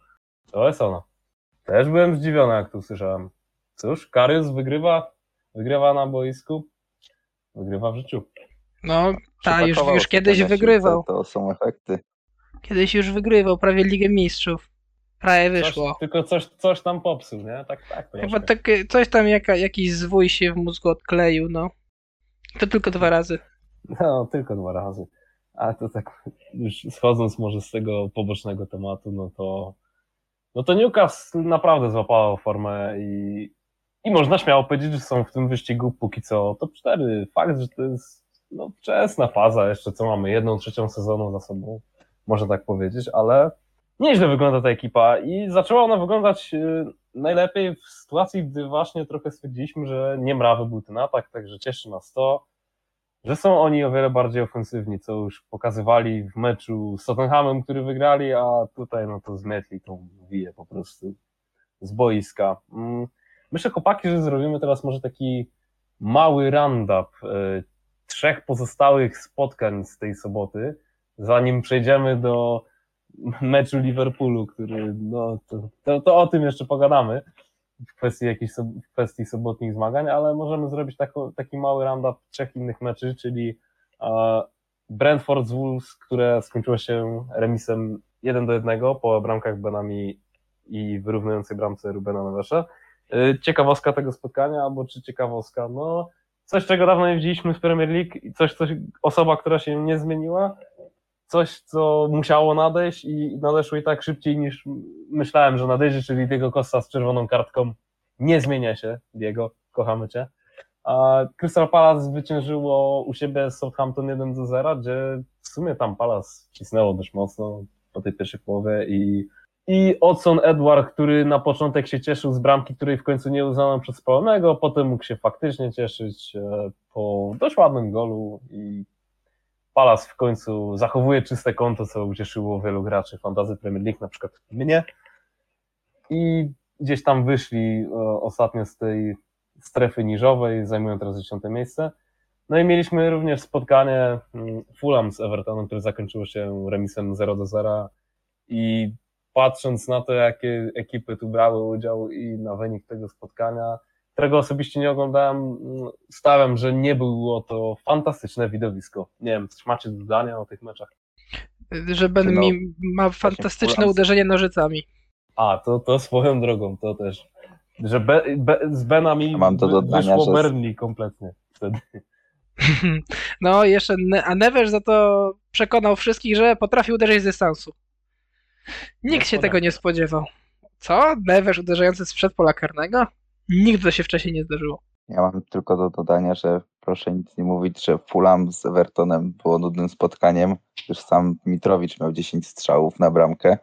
To jest ona. Też byłem zdziwiony, jak to usłyszałem. Cóż, Karius wygrywa, wygrywa na boisku, wygrywa w życiu. No, ta już, już kiedyś wygrywał. To, to są efekty. Kiedyś już wygrywał prawie Ligę Mistrzów. Prawie wyszło. Coś, tylko coś, coś tam popsuł, nie? Tak, tak. Chyba tak, coś tam, jaka, jakiś zwój się w mózgu odkleił, no. To tylko dwa razy. No, tylko dwa razy. A to tak, już schodząc może z tego pobocznego tematu, no to no to Newcastle naprawdę złapało formę i, i można śmiało powiedzieć, że są w tym wyścigu póki co top 4. Fakt, że to jest no, wczesna faza, jeszcze co mamy, jedną trzecią sezonu za sobą, można tak powiedzieć, ale nieźle wygląda ta ekipa i zaczęła ona wyglądać y, najlepiej w sytuacji, gdy właśnie trochę stwierdziliśmy, że nie mrawy był ten atak, także cieszy nas to, że są oni o wiele bardziej ofensywni, co już pokazywali w meczu z Tottenhamem, który wygrali, a tutaj no to zmietli tą wiję po prostu z boiska. Mm, myślę, chłopaki, że zrobimy teraz może taki mały roundup y, trzech pozostałych spotkań z tej soboty, zanim przejdziemy do meczu Liverpoolu, który, no, to, to, to o tym jeszcze pogadamy w kwestii jakichś w kwestii sobotnich zmagań, ale możemy zrobić tako, taki mały roundup trzech innych meczy, czyli uh, Brentford z Wolves, które skończyło się remisem 1 do 1 po bramkach Benami i wyrównującej bramce Rubena Nevesza. E, ciekawostka tego spotkania, albo czy ciekawostka, no coś, czego dawno nie widzieliśmy w Premier League i coś, coś, osoba, która się nie zmieniła, coś, co musiało nadejść i nadeszło i tak szybciej niż myślałem, że nadejdzie, czyli Diego Costa z czerwoną kartką nie zmienia się, Diego, kochamy Cię. A Crystal Palace zwyciężyło u siebie Southampton 1 do 0, gdzie w sumie tam Palace cisnęło dość mocno po tej pierwszej połowie i i Odson Edward, który na początek się cieszył z bramki, której w końcu nie uznano przez spalonego, potem mógł się faktycznie cieszyć e, po dość ładnym golu i Palace w końcu zachowuje czyste konto, co ucieszyło wielu graczy fantazy Premier League, na przykład mnie. I gdzieś tam wyszli e, ostatnio z tej strefy niżowej, zajmują teraz dziesiąte miejsce. No i mieliśmy również spotkanie mm, Fulham z Evertonem, które zakończyło się remisem 0 do 0 i patrząc na to, jakie ekipy tu brały udział i na wynik tego spotkania, którego osobiście nie oglądałem, stawiam, że nie było to fantastyczne widowisko. Nie wiem, macie do dodania o tych meczach? Że Ben No, mi ma fantastyczne uderzenie nożycami. A, to, to swoją drogą, to też. Że be, be, z Benami mam do dodania, wyszło że- Burnley kompletnie wtedy. No, jeszcze, a Neves za to przekonał wszystkich, że potrafi uderzyć z dystansu. Nikt się tego nie spodziewał. Co? Neves uderzający sprzed pola karnego? Nigdy to się wcześniej nie zdarzyło. Ja mam tylko do dodania, że proszę nic nie mówić, że Fulham z Evertonem było nudnym spotkaniem, gdyż sam Mitrowicz miał 10 strzałów na bramkę,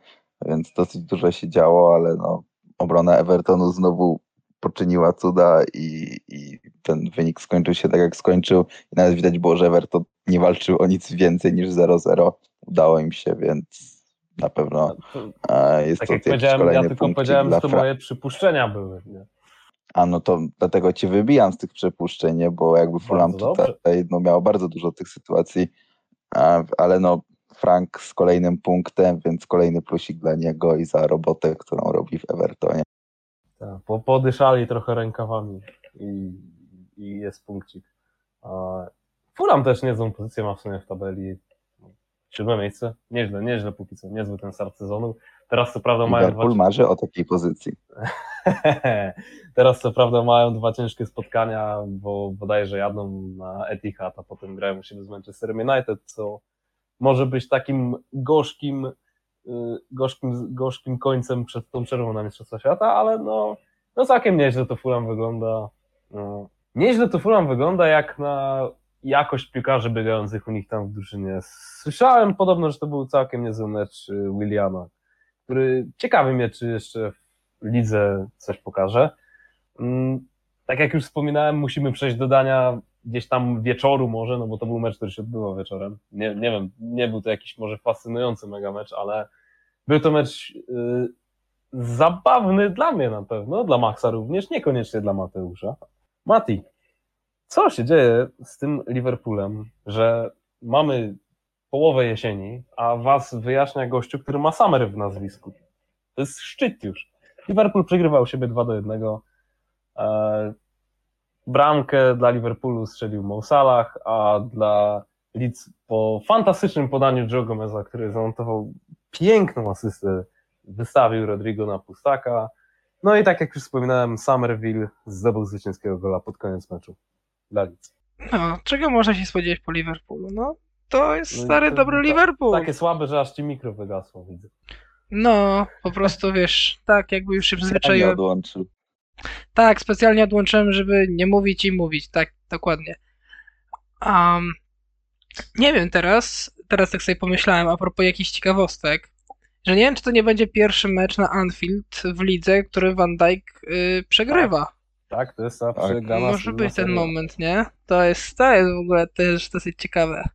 więc dosyć dużo się działo, ale no, obrona Evertonu znowu poczyniła cuda i, i ten wynik skończył się tak jak skończył i nawet widać było, że Everton nie walczył o nic więcej niż 0-0. Udało im się, więc na pewno To, jest tak to jak powiedziałem, ja tylko powiedziałem, że to moje przypuszczenia były. Nie? A no to dlatego cię wybijam z tych przepuszczeń, nie? bo jakby Fulham Bardzo dobrze. tutaj no, miało bardzo dużo tych sytuacji, ale no Frank z kolejnym punktem, więc kolejny plusik dla niego i za robotę, którą robi w Evertonie. Tak, po, podyszali trochę rękawami i, i jest punkcik. Fulham też niezłą pozycję ma w sumie w tabeli. Siódme miejsce. Nieźle, nieźle póki co. Niezły ten start sezonu. Teraz co prawda mają dwa... Liverpool marzy o takiej pozycji. Teraz co prawda mają dwa ciężkie spotkania, bo bodajże jadą na Etihad, a potem grają u siebie z Manchester United, co może być takim gorzkim, y, gorzkim, gorzkim końcem przed tą przerwą na Mistrzostwa Świata, ale no, no całkiem nieźle to Fulham wygląda. No. Nieźle to Fulham wygląda jak na jakość piłkarzy biegających u nich tam w drużynie. Słyszałem podobno, że to był całkiem niezły mecz y, Williama, który ciekawy mnie, czy jeszcze w lidze coś pokaże. Mm, Tak jak już wspominałem, musimy przejść do dania gdzieś tam wieczoru może, no bo to był mecz, który się odbywał wieczorem. Nie, nie wiem, nie był to jakiś może fascynujący mega mecz, ale był to mecz y, zabawny dla mnie na pewno, dla Maxa również, niekoniecznie dla Mateusza. Mati, co się dzieje z tym Liverpoolem, że mamy połowę jesieni, a was wyjaśnia gościu, który ma Summer w nazwisku. To jest szczyt już. Liverpool przegrywał siebie 2 do 1. E, bramkę dla Liverpoolu strzelił Mo Salah, a dla Leeds po fantastycznym podaniu Joe Gomeza, który zanotował piękną asystę, wystawił Rodrigo na pustaka. No i tak jak już wspominałem, Somerville zdobył zwycięskiego gola pod koniec meczu dla Leeds. No, czego można się spodziewać po Liverpoolu? No, to jest No stary, to- dobry Liverpool. Takie słabe, że aż ci mikro wygasło, widzę. No, po prostu wiesz, tak jakby już się Nie przyzwyczaiłem. odłączył. Tak, specjalnie odłączyłem, żeby nie mówić i mówić, tak, dokładnie. Um, nie wiem teraz, teraz tak sobie pomyślałem a propos jakichś ciekawostek, że nie wiem, czy to nie będzie pierwszy mecz na Anfield w lidze, który Van Dijk y, przegrywa. Tak, to jest ta Tak. Może być ten moment, nie? To jest, to jest w ogóle też dosyć ciekawe.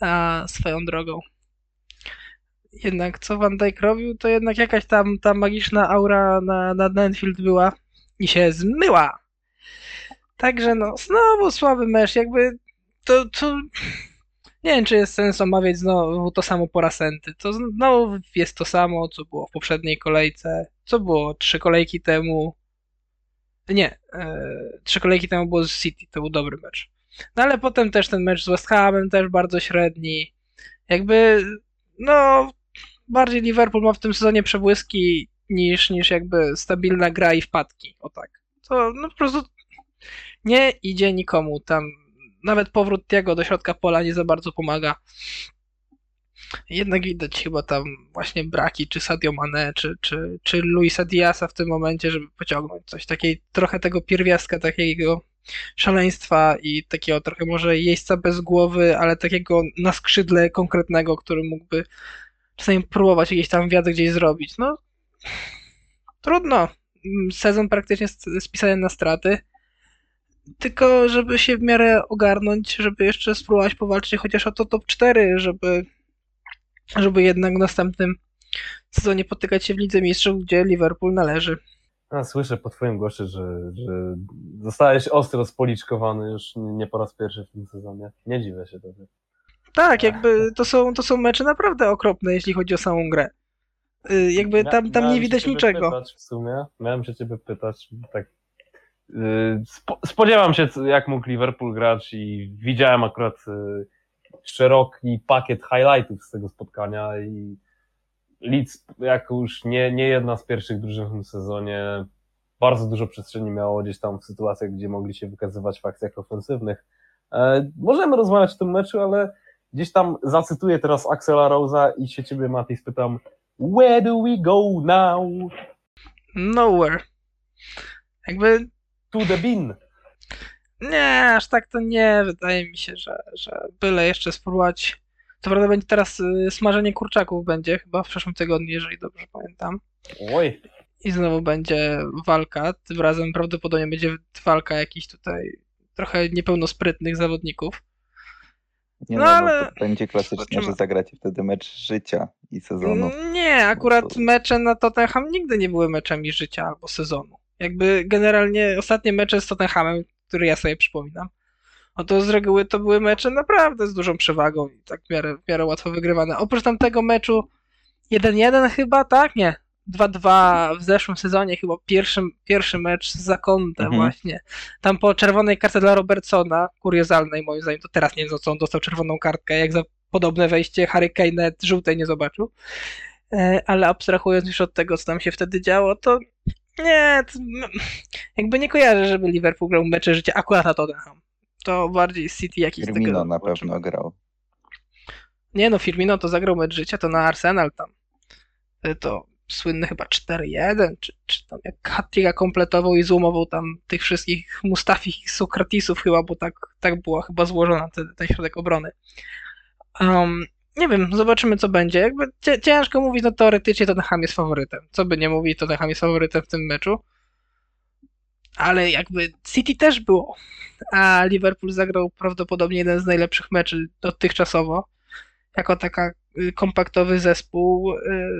A, swoją drogą. Jednak co Van Dijk robił, to jednak jakaś tam ta magiczna aura na, na Anfield była i się zmyła. Także no, znowu słaby mecz, jakby to, to nie wiem, czy jest sens omawiać znowu to samo po Rasenty. To znowu jest to samo, co było w poprzedniej kolejce, co było trzy kolejki temu. Nie, e, trzy kolejki temu było z City, to był dobry mecz. No ale potem też ten mecz z West Hamem też bardzo średni. Jakby, no, bardziej Liverpool ma w tym sezonie przebłyski niż, niż jakby stabilna gra i wpadki. O tak. To no po prostu nie idzie nikomu. Tam nawet powrót Tiago do środka pola nie za bardzo pomaga. Jednak widać chyba tam właśnie braki, czy Sadio Mane, czy, czy, czy Luisa Diasa w tym momencie, żeby pociągnąć coś takiej, trochę tego pierwiastka, takiego szaleństwa i takiego trochę może jeźdźca bez głowy, ale takiego na skrzydle konkretnego, który mógłby czasami próbować jakieś tam wiatr gdzieś zrobić. No, trudno. Sezon praktycznie sp- spisany na straty. Tylko, żeby się w miarę ogarnąć, żeby jeszcze spróbować powalczyć chociaż o to top 4, żeby, żeby jednak w następnym sezonie potykać się w Lidze Mistrzów, gdzie Liverpool należy. A, słyszę po twoim głosie, że, że zostałeś ostro spoliczkowany już nie po raz pierwszy w tym sezonie. Nie dziwię się tobie. Tak, jakby to są, to są mecze naprawdę okropne, jeśli chodzi o samą grę. Y, Jakby tam, tam miałem nie widać niczego. Pytać w sumie, miałem się ciebie pytać, tak yy, spo, spodziewam się, jak mógł Liverpool grać i widziałem akurat yy, szeroki pakiet highlightów z tego spotkania i Leeds, jak już nie, nie jedna z pierwszych drużyn w tym sezonie, bardzo dużo przestrzeni miało gdzieś tam w sytuacjach, gdzie mogli się wykazywać w akcjach ofensywnych. E, możemy rozmawiać o tym meczu, ale gdzieś tam zacytuję teraz Axela Rose'a i się ciebie, Mati, spytam Where do we go now? Nowhere. Jakby To the bin. nie, aż tak to nie. Wydaje mi się, że, że byle jeszcze spróbować. Co prawda będzie teraz y, smażenie kurczaków będzie chyba w przyszłym tygodniu, jeżeli dobrze pamiętam. Oj, I znowu będzie walka. Tym razem prawdopodobnie będzie walka jakichś tutaj trochę niepełnosprytnych zawodników. Nie No no, ale- no to będzie klasycznie, Zobaczymy. że zagracie wtedy mecz życia i sezonu. Nie, akurat No to- mecze na Tottenham nigdy nie były meczami życia albo sezonu. Jakby generalnie ostatnie mecze z Tottenhamem, które ja sobie przypominam, no to z reguły to były mecze naprawdę z dużą przewagą i tak w miarę, w miarę łatwo wygrywane. Oprócz tamtego meczu 1-1 chyba, tak? Nie. 2-2 w zeszłym sezonie, chyba pierwszy, pierwszy mecz z zakątem Mhm. właśnie. Tam po czerwonej kartce dla Robertsona, kuriozalnej moim zdaniem, to teraz nie wiem co on dostał czerwoną kartkę, jak za podobne wejście Harry Kane żółtej nie zobaczył. E, Ale abstrahując już od tego, co tam się wtedy działo, to nie, to, jakby nie kojarzę, żeby Liverpool grał mecze życia akurat na Tottenham. To bardziej City jakiś z tego Firmino na pewno grał. Nie no, Firmino to zagrał mecz życia, to na Arsenal tam. E, To słynny chyba 4-1, czy, czy tam jak Hattiga kompletował i zoomował tam tych wszystkich Mustafich i Sokratisów chyba, bo tak, tak była chyba złożona ten, ten środek obrony. Um, nie wiem, zobaczymy co będzie. Jakby ciężko mówić, no teoretycznie Tottenham jest faworytem. Co by nie mówić, Tottenham jest faworytem w tym meczu. Ale jakby City też było. A Liverpool zagrał prawdopodobnie jeden z najlepszych meczy dotychczasowo. Jako taka y, kompaktowy zespół y,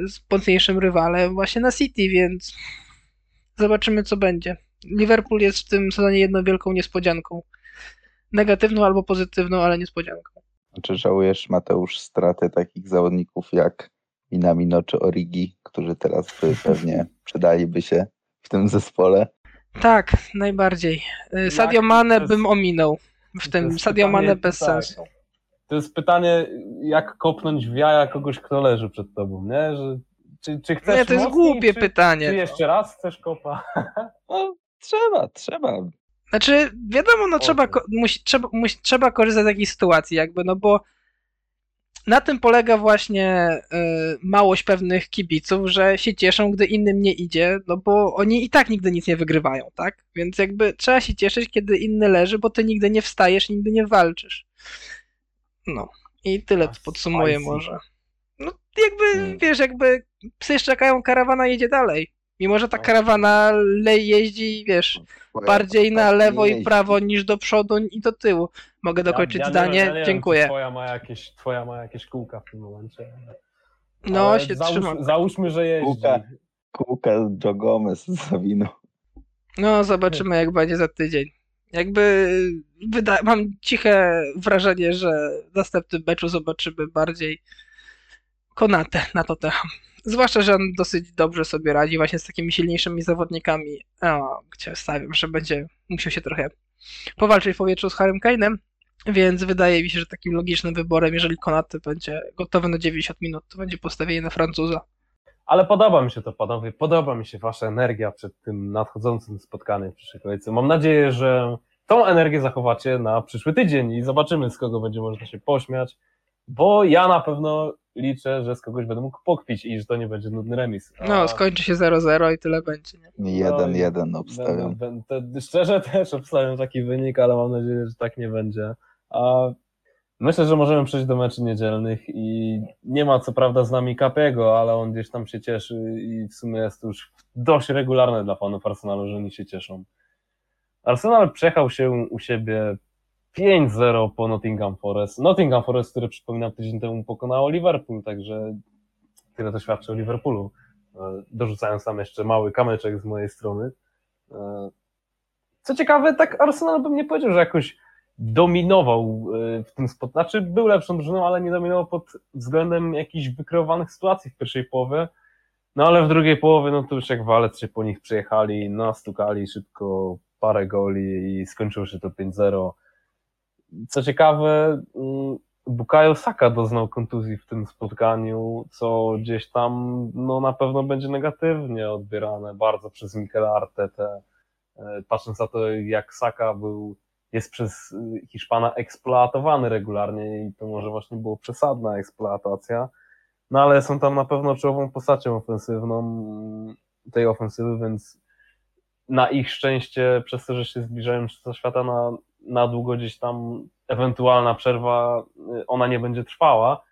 z mocniejszym rywalem właśnie na City, więc zobaczymy co będzie. Liverpool jest w tym sezonie jedną wielką niespodzianką. Negatywną albo pozytywną, ale niespodzianką. Czy żałujesz, Mateusz, straty takich zawodników jak Minamino czy Origi, którzy teraz pewnie przydaliby się w tym zespole? Tak, najbardziej. Y, Sadio Mane jest- bym ominął. W tym Sadio Mane bez tak. sensu. To jest pytanie, jak kopnąć w jaja kogoś, kto leży przed tobą, nie? Że, czy, czy chcesz Nie, to jest mocniej, głupie czy, pytanie. Czy no. jeszcze raz chcesz kopa? No, trzeba, trzeba. Znaczy, wiadomo, no trzeba, musi, trzeba, musi, trzeba korzystać z takiej sytuacji, jakby, no bo na tym polega właśnie y, małość pewnych kibiców, że się cieszą, gdy innym nie idzie, no bo oni i tak nigdy nic nie wygrywają, tak? Więc jakby trzeba się cieszyć, kiedy inny leży, bo ty nigdy nie wstajesz, nigdy nie walczysz. No. I tyle podsumuję może. No jakby, wiesz, jakby psy szczekają, karawana jedzie dalej. Mimo, że ta No. karawana le- jeździ, wiesz, bardziej na tak lewo nie i prawo niż do przodu i do tyłu. Mogę dokończyć Ja- ja nie zdanie? wiem, ja wiem, Dziękuję. czy Twoja ma, jakieś, twoja ma jakieś kółka w tym momencie. No, Ale się załóż, trzymam. Załóżmy, że jeździ. Kółka. Kółka Joe Gomez z Zawinu. No, zobaczymy jak będzie za tydzień. Jakby wyda- mam ciche wrażenie, że w następnym meczu zobaczymy bardziej Konatę na Tottenham. Zwłaszcza, że on dosyć dobrze sobie radzi właśnie z takimi silniejszymi zawodnikami, o, gdzie stawiam, że będzie musiał się trochę powalczyć w powietrzu z Harrym Kane'em, więc wydaje mi się, że takim logicznym wyborem, jeżeli Konaty będzie gotowy na 90 minut, to będzie postawienie na Francuza. Ale podoba mi się to, panowie, podoba mi się wasza energia przed tym nadchodzącym spotkaniem w przyszłej kolejce. Mam nadzieję, że tą energię zachowacie na przyszły tydzień i zobaczymy, z kogo będzie można się pośmiać, bo ja na pewno liczę, że z kogoś będę mógł pokpić i że to nie będzie nudny remis. A- No, skończy się 0-0 i tyle będzie, nie? Jeden, No Będę, obstawiam. będę, szczerze też obstawiam taki wynik, ale mam nadzieję, że tak nie będzie. A myślę, że możemy przejść do meczy niedzielnych i nie ma co prawda z nami Kapiego, ale on gdzieś tam się cieszy i w sumie jest to już dość regularne dla fanów Arsenalu, że oni się cieszą. Arsenal przejechał się u siebie 5-0 po Nottingham Forest. Nottingham Forest, które przypominam tydzień temu pokonało Liverpool, także tyle to świadczy o Liverpoolu. E, Dorzucając tam jeszcze mały kamyczek z mojej strony. E, Co ciekawe, tak Arsenal bym nie powiedział, że jakoś dominował e, w tym spot. Znaczy, był lepszą drużyną, ale nie dominował pod względem jakichś wykreowanych sytuacji w pierwszej połowie. No ale w drugiej połowie, no to już jak walec się po nich przyjechali, nastukali szybko parę goli i skończyło się to 5-0. Co ciekawe, mm, Bukayo Saka doznał kontuzji w tym spotkaniu, co gdzieś tam no, na pewno będzie negatywnie odbierane bardzo przez Mikel Artetę. E, patrząc na to, jak Saka był, jest przez Hiszpana eksploatowany regularnie i to może właśnie było przesadna eksploatacja, no ale są tam na pewno czołową postacią ofensywną mm, tej ofensywy, więc na ich szczęście, przez to, że się zbliżają do świata na, na długo gdzieś tam ewentualna przerwa, y, ona nie będzie trwała,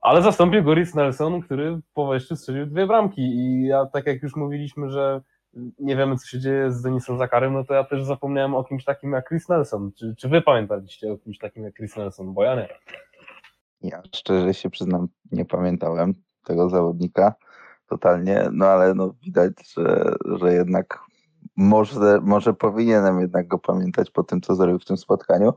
ale zastąpił go Rhys Nelson, który po wejściu strzelił dwie bramki i ja tak jak już mówiliśmy, że nie wiemy co się dzieje z Denisem Zakarem, no to ja też zapomniałem o kimś takim jak Chris Nelson. Czy, czy wy pamiętaliście o kimś takim jak Chris Nelson? Bo ja nie. Ja szczerze się przyznam, nie pamiętałem tego zawodnika totalnie, no ale no widać, że, że jednak może, może powinienem jednak go pamiętać po tym, co zrobił w tym spotkaniu,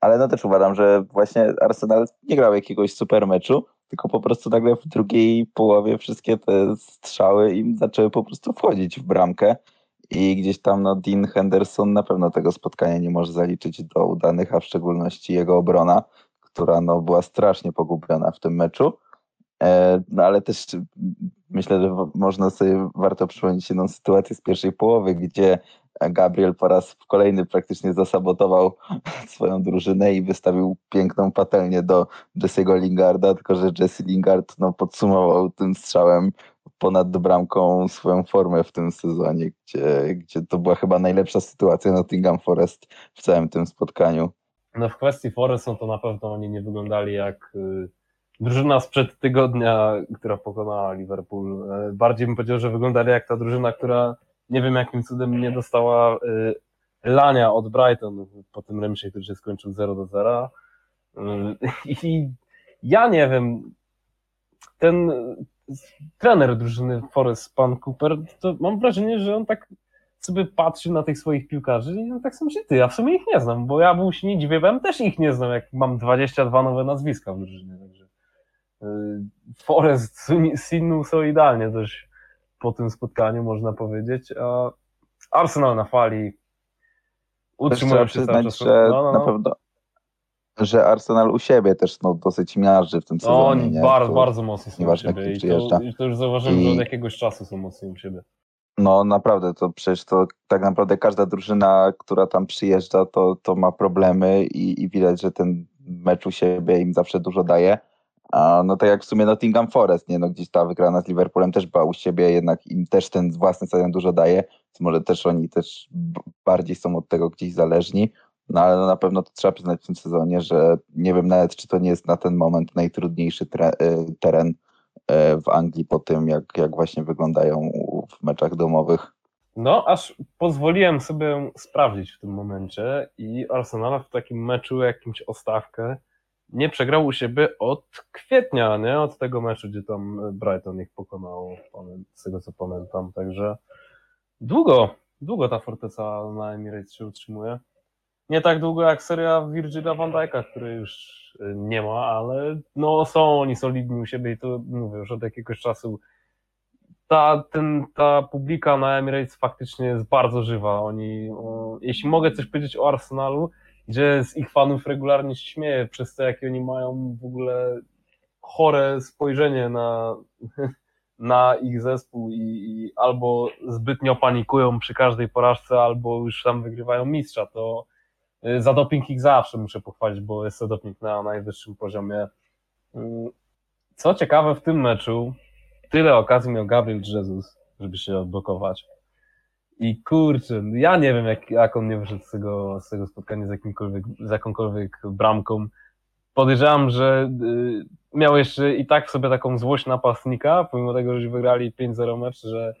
ale no też uważam, że właśnie Arsenal nie grał jakiegoś super meczu, tylko po prostu nagle w drugiej połowie wszystkie te strzały im zaczęły po prostu wchodzić w bramkę i gdzieś tam no Dean Henderson na pewno tego spotkania nie może zaliczyć do udanych, a w szczególności jego obrona, która no była strasznie pogubiona w tym meczu. E, no ale też myślę, że można sobie, warto przypomnieć jedną sytuację z pierwszej połowy, gdzie Gabriel po raz kolejny praktycznie zasabotował swoją drużynę i wystawił piękną patelnię do Jesse'ego Lingarda, tylko że Jesse Lingard no, podsumował tym strzałem ponad bramką swoją formę w tym sezonie, gdzie, gdzie to była chyba najlepsza sytuacja Nottingham Forest w całym tym spotkaniu. No w kwestii Forest, no to na pewno oni nie wyglądali jak y, drużyna sprzed tygodnia, która pokonała Liverpool. E, bardziej bym powiedział, że wyglądali jak ta drużyna, która nie wiem jakim cudem nie dostała y, lania od Brighton po tym remisie, który się skończył 0 do 0. Y, I ja nie wiem, ten trener drużyny Forest, pan Cooper, to mam wrażenie, że on tak sobie patrzy na tych swoich piłkarzy i on tak sobie myśli, ty, ja w sumie ich nie znam, bo ja był bo ja też ich nie znam, jak mam 22 nowe nazwiska w drużynie, Forest Sinu są idealnie też po tym spotkaniu, można powiedzieć, a Arsenal na fali utrzymują się cały czas. Że no, no, no. na pewno że Arsenal u siebie też no, dosyć miażdży w tym sezonie. No, oni bardzo, bardzo mocno są u siebie i to, i to, już zauważyłem, I... że od jakiegoś czasu są mocni u siebie. No naprawdę, to przecież to tak naprawdę każda drużyna, która tam przyjeżdża, to, to ma problemy i, i widać, że ten mecz u siebie im zawsze dużo daje. A no tak jak w sumie Nottingham Forest, nie? No gdzieś ta wygrana z Liverpoolem też była u siebie, jednak im też ten własny stadion dużo daje, więc może też oni też bardziej są od tego gdzieś zależni. No ale no na pewno to trzeba przyznać w tym sezonie, że nie wiem nawet, czy to nie jest na ten moment najtrudniejszy y, teren y, w Anglii po tym, jak, jak właśnie wyglądają w meczach domowych. No, aż pozwoliłem sobie sprawdzić w tym momencie i Arsenal w takim meczu jakimś ostawkę nie przegrał u siebie od kwietnia, nie? Od tego meczu, gdzie tam Brighton ich pokonał, z tego co pamiętam. Także długo, długo ta forteca na Emirates się utrzymuje. Nie tak długo jak seria Virgila van Dijk'a, który już y, nie ma, ale no są oni solidni u siebie i to mówię już od jakiegoś czasu. Ta, ten, ta publika na Emirates faktycznie jest bardzo żywa. Oni, o, jeśli mogę coś powiedzieć o Arsenalu, gdzie z ich fanów regularnie się śmieję przez to, jakie oni mają w ogóle chore spojrzenie na, na ich zespół i, i, albo zbytnio panikują przy każdej porażce, albo już tam wygrywają mistrza, to y, za doping ich zawsze muszę pochwalić, bo jest to doping na najwyższym poziomie. Y, co ciekawe w tym meczu, tyle okazji miał Gabriel Jesus, żeby się odblokować. I kurczę, ja nie wiem, jak, jak on nie wyszedł z tego, z tego spotkania z, z jakąkolwiek bramką. Podejrzewam, że y, miał jeszcze i tak w sobie taką złość napastnika, pomimo tego, że wygrali 5-0 mecz, że,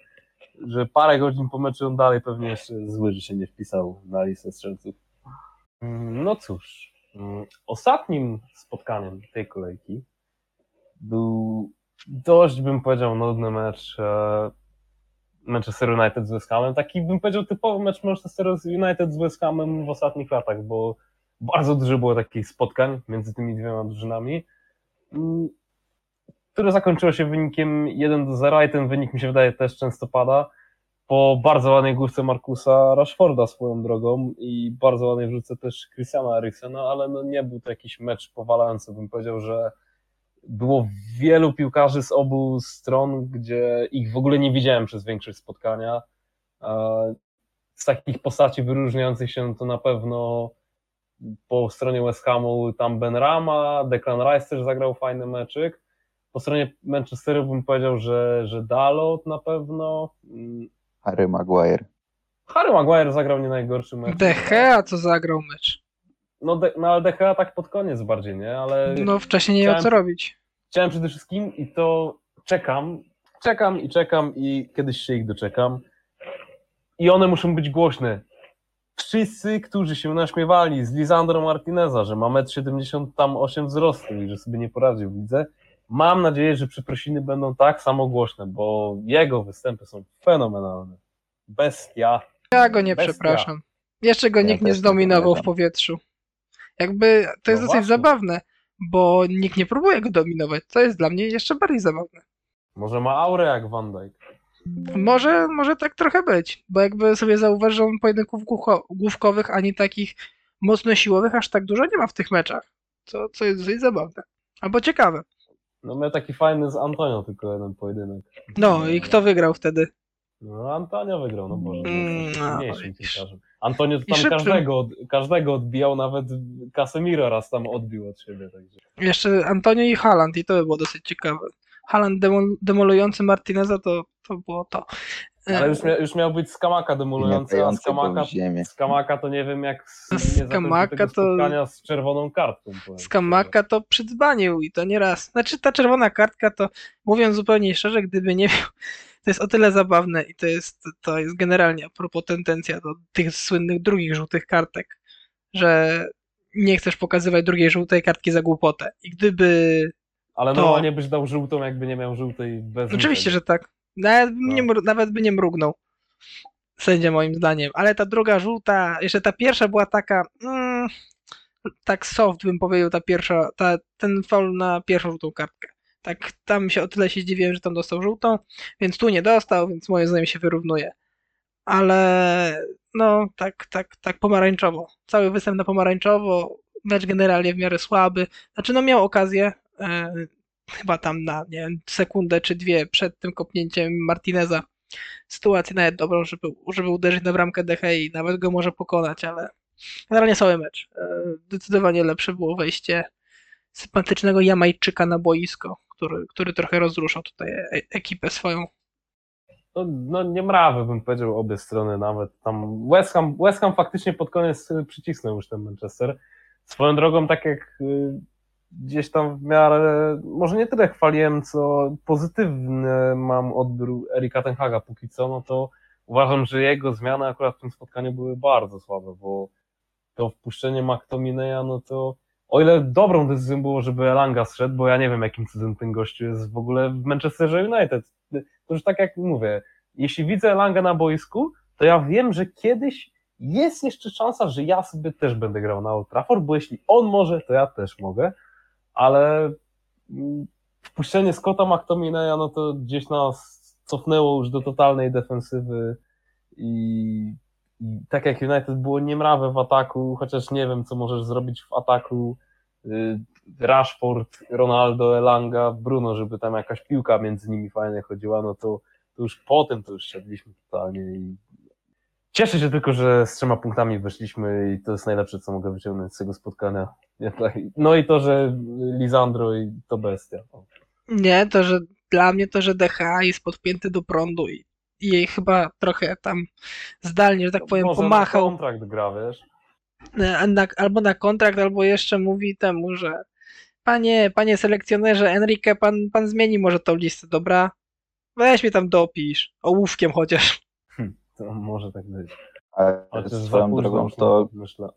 że parę godzin po meczu on dalej pewnie jeszcze zły, że się nie wpisał na listę strzelców. Mm, no cóż, mm, ostatnim spotkaniem tej kolejki był dość, bym powiedział, nudny mecz e, Manchester United z West Hamem. Taki bym powiedział typowy mecz Manchester United z West Hamem w ostatnich latach, bo bardzo dużo było takich spotkań między tymi dwiema drużynami, mm, które zakończyło się wynikiem 1 do 0 i ten wynik mi się wydaje też często pada. po bardzo ładnej główce Markusa Rashforda swoją drogą i bardzo ładnej wrzuce też Christiana Eriksena, ale no nie był to jakiś mecz powalający, bym powiedział, że było wielu piłkarzy z obu stron, gdzie ich w ogóle nie widziałem przez większość spotkania. Z takich postaci wyróżniających się to na pewno po stronie West Hamu tam Ben Rama, Declan Rice też zagrał fajny meczyk. Po stronie Manchesteru bym powiedział, że, że Dalot na pewno. Harry Maguire. Harry Maguire zagrał nie najgorszy mecz. De Gea co zagrał mecz. No, de, no ale Gea tak pod koniec bardziej, nie? Ale no wcześniej nie miał co robić. Chciałem przede wszystkim i to czekam, czekam i czekam i kiedyś się ich doczekam. I one muszą być głośne. Wszyscy, którzy się naśmiewali z Lisandro Martineza, że ma 1,78 m wzrostu i że sobie nie poradził, widzę. Mam nadzieję, że przeprosiny będą tak samo głośne, bo jego występy są fenomenalne. Bestia. Ja go nie Bestia. przepraszam. Jeszcze go ja nikt nie zdominował w powietrzu. Jakby to jest no dosyć właśnie. zabawne, bo nikt nie próbuje go dominować. To jest dla mnie jeszcze bardziej zabawne. Może ma aurę jak Van Dijk. Może, może tak trochę być, bo jakby sobie zauważył pojedynków główkowych, ani takich mocno siłowych aż tak dużo nie ma w tych meczach, co, co jest dosyć zabawne. Albo ciekawe. No miał taki fajny z Antonio tylko jeden pojedynek. No i kto wygrał wtedy? No Antonio wygrał, no Boże. Mm, no, Antonio tam każdego, każdego odbijał, nawet Casemiro raz tam odbił od siebie. Także. Jeszcze Antonio i Haaland i to by było dosyć ciekawe. Haaland demol, demolujący Martineza to, to było to. Ale już, mia, już miał być Skamaka demolujący, a Skamaka, Skamaka to nie wiem jak Skamaka to z czerwoną kartką. Skamaka to przydzbanił i to nie raz. Znaczy ta czerwona kartka to mówiąc zupełnie szczerze, gdyby nie miał to jest o tyle zabawne i to jest, to jest generalnie a propos tendencja do tych słynnych drugich żółtych kartek, że nie chcesz pokazywać drugiej żółtej kartki za głupotę. I gdyby. Ale to... normalnie byś dał żółtą, jakby nie miał żółtej bez. Oczywiście, że tak. Nawet, no. nie, nawet by nie mrugnął. Sędzia moim zdaniem. Ale ta druga żółta, jeszcze ta pierwsza była taka. Mm, tak soft bym powiedział, ta pierwsza, ta, ten faul na pierwszą żółtą kartkę. Tak, tam się o tyle się zdziwiłem, że tam dostał żółtą, więc tu nie dostał, więc moje zdaniem się wyrównuje. Ale no, tak, tak, tak pomarańczowo. Cały występ na pomarańczowo, mecz generalnie w miarę słaby. Znaczy, no miał okazję, e, chyba tam na, nie wiem, sekundę czy dwie przed tym kopnięciem Martineza. Sytuację nawet dobrą, żeby, żeby uderzyć na bramkę DH i nawet go może pokonać, ale generalnie cały mecz. E, zdecydowanie lepsze było wejście sympatycznego Jamajczyka na boisko który, który trochę rozruszał tutaj e, ekipę swoją. No, no nie mrawy bym powiedział obie strony nawet. Tam West Ham, West Ham faktycznie pod koniec przycisnął już ten Manchester. Swoją drogą, tak jak y, gdzieś tam w miarę, może nie tyle chwaliłem, co pozytywny mam odbiór Erika Tenhaga póki co, no to uważam, że jego zmiany akurat w tym spotkaniu były bardzo słabe, bo to wpuszczenie McTominaya, no to o ile dobrą decyzją było, żeby Elanga zszedł, bo ja nie wiem, jakim cudem ten gościu jest w ogóle w Manchesterze United. To już tak jak mówię, jeśli widzę Elanga na boisku, to ja wiem, że kiedyś jest jeszcze szansa, że ja sobie też będę grał na Old Trafford, bo jeśli on może, to ja też mogę, ale mm, wpuszczenie Scotta McTominaya, no to gdzieś nas cofnęło już do totalnej defensywy i tak jak United było niemrawe w ataku, chociaż nie wiem, co możesz zrobić w ataku y, Rashford, Ronaldo, Elanga, Bruno, żeby tam jakaś piłka między nimi fajnie chodziła, no to, to już potem to już siadliśmy totalnie i cieszę się tylko, że z trzema punktami weszliśmy i to jest najlepsze, co mogę wyciągnąć z tego spotkania. No i to, że Lisandro i to bestia. Nie, to, że dla mnie to, że DH jest podpięty do prądu i jej chyba trochę tam zdalnie, że tak powiem, Może pomachał. Na kontrakt gra, wiesz? Na, albo na kontrakt, albo jeszcze mówi temu, że panie, panie selekcjonerze Enrique, pan, pan zmieni może tą listę, dobra? Weź mnie tam dopisz, ołówkiem chociaż. Hm, to może tak być. Ale, Ale swoją drogą to myślę.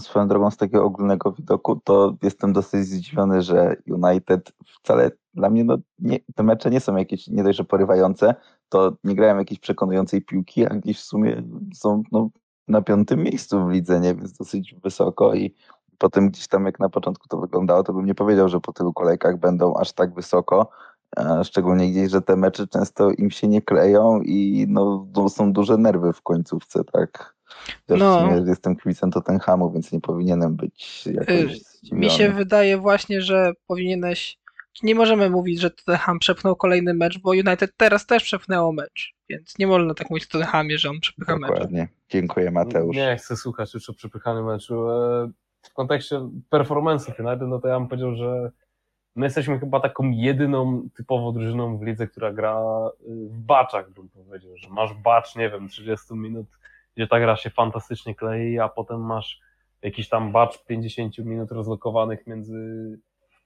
Swoją drogą z takiego ogólnego widoku, to jestem dosyć zdziwiony, że United wcale dla mnie no, nie, te mecze nie są jakieś nie dość, że porywające, to nie grają jakiejś przekonującej piłki, a gdzieś w sumie są no, na piątym miejscu w lidze, nie? więc dosyć wysoko i potem gdzieś tam jak na początku to wyglądało, to bym nie powiedział, że po tylu kolejkach będą aż tak wysoko. Szczególnie gdzieś, że te mecze często im się nie kleją i no, są duże nerwy w końcówce, tak? Ja No. w sumie jestem kibicem Tottenhamu, więc nie powinienem być jakoś zdziwiony. Mi się wydaje właśnie, że powinieneś. Nie możemy mówić, że Tottenham przepchnął kolejny mecz, bo United teraz też przepchnęło mecz. Więc nie można tak mówić o Tottenhamie, że on przepycha mecz. Dokładnie. Dziękuję Mateusz. Nie chcę słuchać już o przepychanym meczu. E, W kontekście performance'ów United, no to ja bym powiedział, że my jesteśmy chyba taką jedyną typowo drużyną w lidze, która gra y, w baczach, bym powiedział, że masz bacz, nie wiem, 30 minut, gdzie ta gra się fantastycznie klei, a potem masz jakiś tam bacz 50 minut rozlokowanych między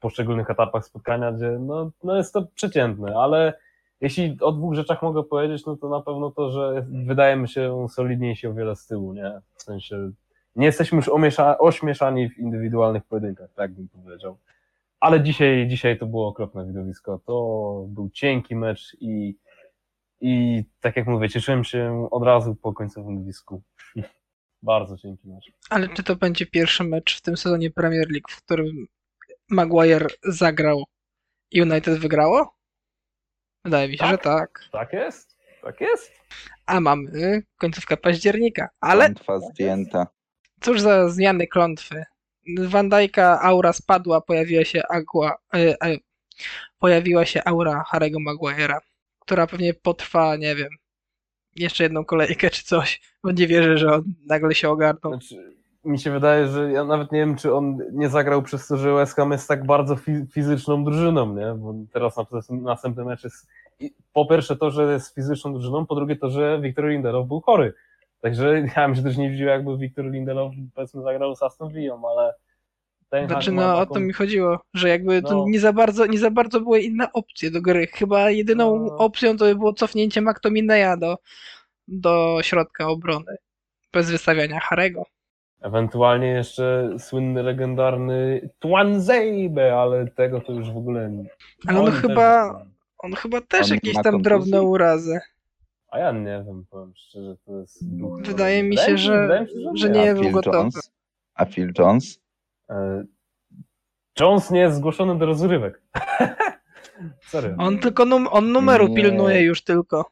poszczególnych etapach spotkania, gdzie no, no jest to przeciętne, ale jeśli o dwóch rzeczach mogę powiedzieć, no to na pewno to, że wydajemy się solidniejsi o wiele z tyłu, nie? W sensie nie jesteśmy już omiesza- ośmieszani w indywidualnych pojedynkach, tak bym powiedział. Ale dzisiaj, dzisiaj to było okropne widowisko. To był cienki mecz i, i tak jak mówię, cieszyłem się od razu po końcowym widowisku. Bardzo cienki mecz. Ale czy to będzie pierwszy mecz w tym sezonie Premier League, w którym Maguire zagrał i United wygrało? Wydaje mi się, Tak. że tak. Tak jest? Tak jest? A mamy końcówkę października. Ale Klątwa zdjęta. cóż za zmiany klątwy. Van Dijk'a aura spadła, pojawiła się agua, e, e, pojawiła się aura Harry'ego Maguire'a, która pewnie potrwa, nie wiem, jeszcze jedną kolejkę czy coś, bo nie wierzę, że on nagle się ogarnął. Znaczy, mi się wydaje, że ja nawet nie wiem, czy on nie zagrał przez to, że West Ham jest tak bardzo fi- fizyczną drużyną, nie? Bo teraz na następny mecz jest po pierwsze to, że jest fizyczną drużyną, po drugie to, że Wiktor Lindelof był chory. Także ja bym się też nie dziwił, jakby Wiktor Lindelof powiedzmy zagrał z Aston Villą, ale ten Znaczy, no o taką- to mi chodziło, że jakby to No. nie za bardzo, nie za bardzo były inne opcje do gry. Chyba jedyną No. opcją to by było cofnięcie McTominaya do, do środka obrony. Bez wystawiania Harego. Ewentualnie jeszcze słynny, legendarny Twanzebe, ale tego to już w ogóle nie. Ale on też chyba- zaczynają. On chyba też On jakieś tam kontuzję? drobne urazy. A ja nie wiem, powiem szczerze, to jest. Wydaje mi się, że, że nie. był gotowy. A Phil Jones? E, Jones nie jest zgłoszony do rozrywek. Serio. On tylko num on numeru Nie. pilnuje już tylko.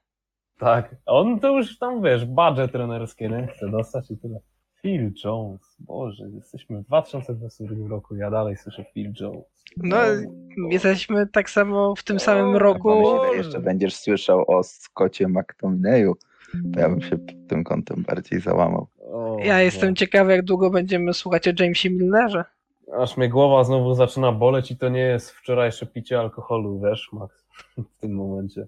Tak. On to już tam, wiesz, budżet trenerski, nie? Chce dostać i tyle. Phil Jones. Boże, jesteśmy w 2022 roku, ja dalej słyszę Phil Jones. No, O, Jesteśmy tak samo w tym samym O, roku. Że jeszcze będziesz słyszał o Scottie McTominay'u, to ja bym się tym kątem bardziej załamał. o, Ja jestem ciekawy, jak długo będziemy słuchać o Jamesie Milnerze. Aż mnie głowa znowu zaczyna boleć i to nie jest wczorajsze picie alkoholu, wiesz, Max, w tym momencie.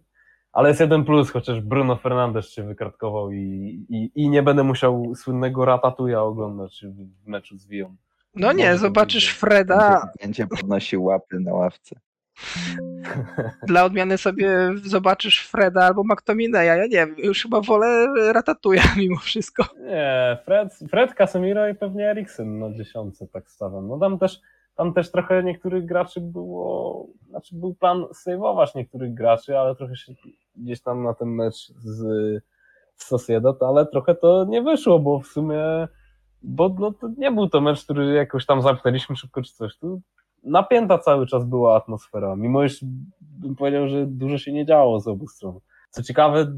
Ale jest jeden plus, chociaż Bruno Fernandes się wykartkował i, i, i nie będę musiał słynnego ratatuja oglądać w meczu z Wiją. No nie, Może zobaczysz będzie. Freda, Będzie, podnosił łapy na ławce. dla odmiany sobie zobaczysz Freda albo McTominaya, ja nie wiem, już chyba wolę Ratatuja mimo wszystko. Nie, Fred, Fred Casemiro i pewnie Eriksen na dziesiątce tak stawiam. No tam też, tam też trochę niektórych graczy było, znaczy był plan saveować niektórych graczy, ale trochę się gdzieś tam na ten mecz z, z Sociedad, ale trochę to nie wyszło, bo w sumie, bo no, to nie był to mecz, który jakoś tam zamknęliśmy szybko czy coś. Tu napięta cały czas była atmosfera, mimo iż bym powiedział, że dużo się nie działo z obu stron. Co ciekawe,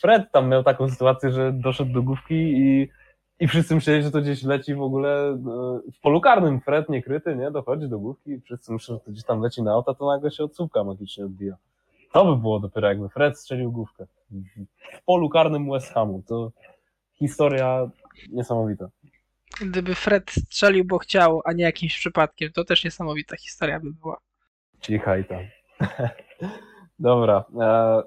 Fred tam miał taką sytuację, że doszedł do główki i, i wszyscy myśleli, że to gdzieś leci w ogóle no, w polu karnym. Fred niekryty, nie? Dochodzi do główki i wszyscy myślą, że to gdzieś tam leci na auta, to nagle się odsłówka magicznie odbija. To by było dopiero jakby Fred strzelił główkę w, w polu karnym West Hamu. To historia niesamowita. Gdyby Fred strzelił, bo chciał, a nie jakimś przypadkiem, to też niesamowita historia by była. Cichaj tam. Dobra. E,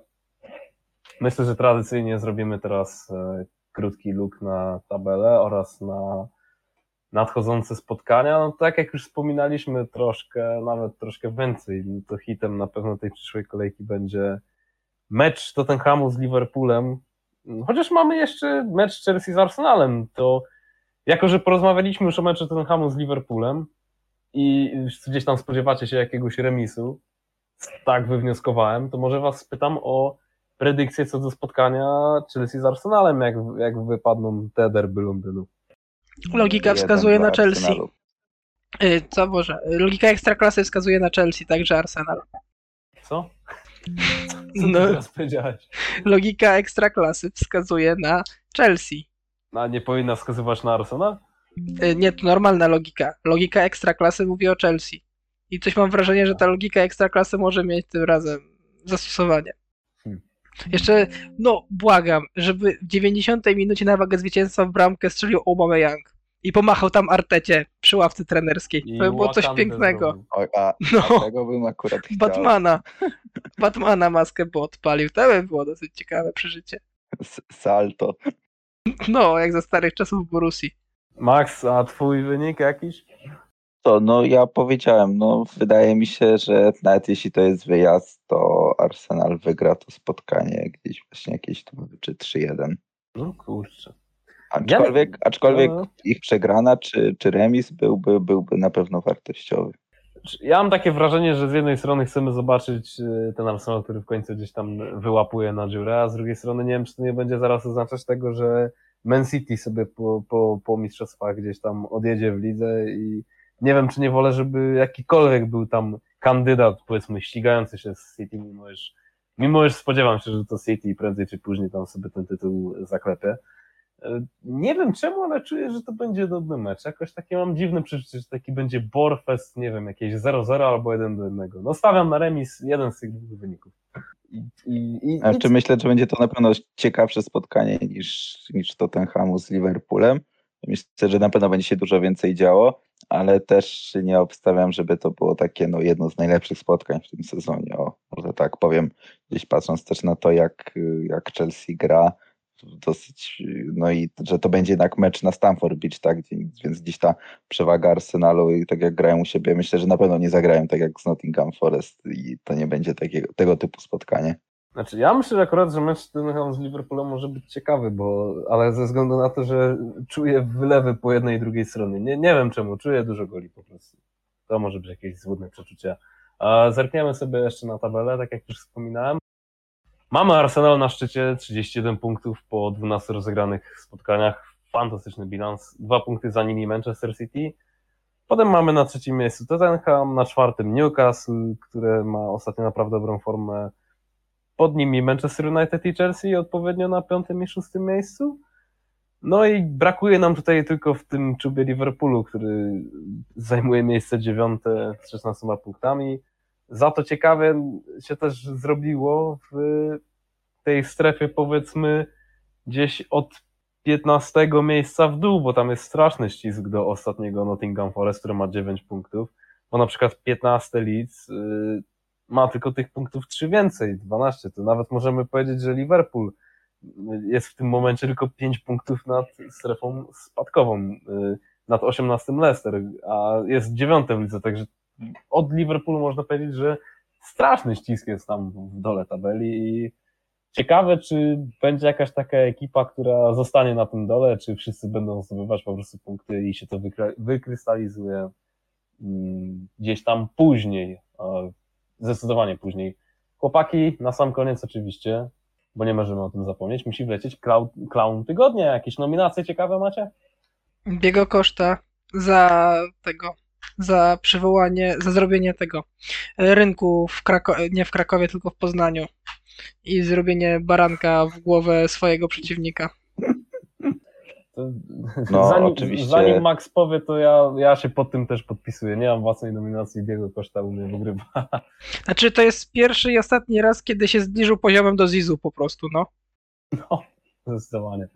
myślę, że tradycyjnie zrobimy teraz e, krótki look na tabelę oraz na nadchodzące spotkania. No tak jak już wspominaliśmy troszkę, nawet troszkę więcej, to hitem na pewno tej przyszłej kolejki będzie mecz Tottenhamu z Liverpoolem. Chociaż mamy jeszcze mecz Chelsea z Arsenalem, to jako, że porozmawialiśmy już o meczu Tottenhamu z Liverpoolem i gdzieś tam spodziewacie się jakiegoś remisu, tak wywnioskowałem, to może was spytam o predykcję co do spotkania Chelsea z Arsenalem, jak, jak wypadną te derby Londynu. Logika wskazuje na Chelsea. Y, Co Boże, logika ekstraklasy wskazuje na Chelsea, także Arsenal. Co? Co No. teraz powiedziałeś? Logika ekstraklasy wskazuje na Chelsea. A nie powinna wskazywać na Arsena? Y, Nie, to normalna logika. Logika ekstraklasy mówi o Chelsea. I coś mam wrażenie, że ta logika ekstraklasy może mieć tym razem zastosowanie. Jeszcze, no, błagam, żeby w 90 minucie na wagę zwycięstwa w bramkę strzelił Aubameyang i pomachał tam Artecie przy ławce trenerskiej. I To by było coś pięknego. a, No. a tego bym akurat chciał. Batmana. Batmana maskę by odpalił. To by było dosyć ciekawe przeżycie. S- Salto. No, jak za starych czasów w Borussii. Max, a twój wynik jakiś? To no ja powiedziałem, no wydaje mi się, że nawet jeśli to jest wyjazd, to Arsenal wygra to spotkanie gdzieś właśnie jakieś tam czy 3-1. No kurczę. Aczkolwiek, aczkolwiek No. ich przegrana czy, czy remis byłby, byłby na pewno wartościowy. Ja mam takie wrażenie, że z jednej strony chcemy zobaczyć y, ten Arsenal, który w końcu gdzieś tam wyłapuje na dziurę, a z drugiej strony nie wiem, czy to nie będzie zaraz oznaczać tego, że Man City sobie po, po, po mistrzostwach gdzieś tam odjedzie w lidze i nie wiem, czy nie wolę, żeby jakikolwiek był tam kandydat, powiedzmy, ścigający się z City, mimo iż, mimo iż spodziewam się, że to City prędzej czy później tam sobie ten tytuł zaklepie. E, Nie wiem czemu, ale czuję, że to będzie dobry mecz. Jakoś takie mam dziwne przeczucie, że taki będzie Borfest, nie wiem, jakieś 0-0 albo 1-1. No stawiam na remis jeden z tych dwóch wyników. I, i, i, myślę, że będzie to na pewno ciekawsze spotkanie niż, niż Tottenhamu z Liverpoolem. Myślę, że na pewno będzie się dużo więcej działo, ale też nie obstawiam, żeby to było takie no, jedno z najlepszych spotkań w tym sezonie. O, może tak powiem, gdzieś patrząc też na to, jak, jak Chelsea gra, dosyć, no i że to będzie jednak mecz na Stamford Beach, tak, więc gdzieś ta przewaga Arsenalu i tak jak grają u siebie, myślę, że na pewno nie zagrają tak jak z Nottingham Forest i to nie będzie takiego, tego typu spotkanie. Znaczy, ja myślę że akurat, że mecz Tottenham z Liverpoolem może być ciekawy, bo, ale ze względu na to, że czuję wylewy po jednej i drugiej stronie. Nie, nie wiem czemu, czuję dużo goli po prostu. To może być jakieś złudne przeczucie. A zerkniemy sobie jeszcze na tabelę, tak jak już wspominałem. Mamy Arsenal na szczycie, 31 punktów po 12 rozegranych spotkaniach. Fantastyczny bilans. Dwa punkty za nimi Manchester City. Potem mamy na trzecim miejscu Tottenham, na czwartym Newcastle, które ma ostatnio naprawdę dobrą formę. Pod nimi Manchester United i Chelsea odpowiednio na piątym i szóstym miejscu. No i brakuje nam tutaj tylko w tym czubie Liverpoolu, który zajmuje miejsce dziewiąte z 16 punktami. Za to ciekawe się też zrobiło w tej strefie powiedzmy gdzieś od 15 miejsca w dół, bo tam jest straszny ścisk do ostatniego Nottingham Forest, który ma 9 punktów, bo na przykład 15 Leeds y, ma tylko tych punktów 3 więcej, 12, to nawet możemy powiedzieć, że Liverpool jest w tym momencie tylko 5 punktów nad strefą spadkową, y, nad 18 Leicester, a jest 9 w lidze, także od Liverpoolu można powiedzieć, że straszny ścisk jest tam w dole tabeli i ciekawe, czy będzie jakaś taka ekipa, która zostanie na tym dole, czy wszyscy będą zdobywać po prostu punkty i się to wykrystalizuje mm, gdzieś tam później, zdecydowanie później. Chłopaki, na sam koniec oczywiście, bo nie możemy o tym zapomnieć, musi wlecieć clown, tygodnia. Jakieś nominacje ciekawe macie? Biego koszta za tego, za przywołanie, za zrobienie tego e, rynku w Krako- nie w Krakowie, tylko w Poznaniu i zrobienie baranka w głowę swojego przeciwnika. No, zanim, oczywiście. zanim Max powie, to ja, ja się pod tym też podpisuję. Nie mam własnej nominacji, Diego Koszta u mnie wygrywa. Znaczy, to jest pierwszy i ostatni raz, kiedy się zbliżył poziomem do Zizu po prostu, no. No, zdecydowanie.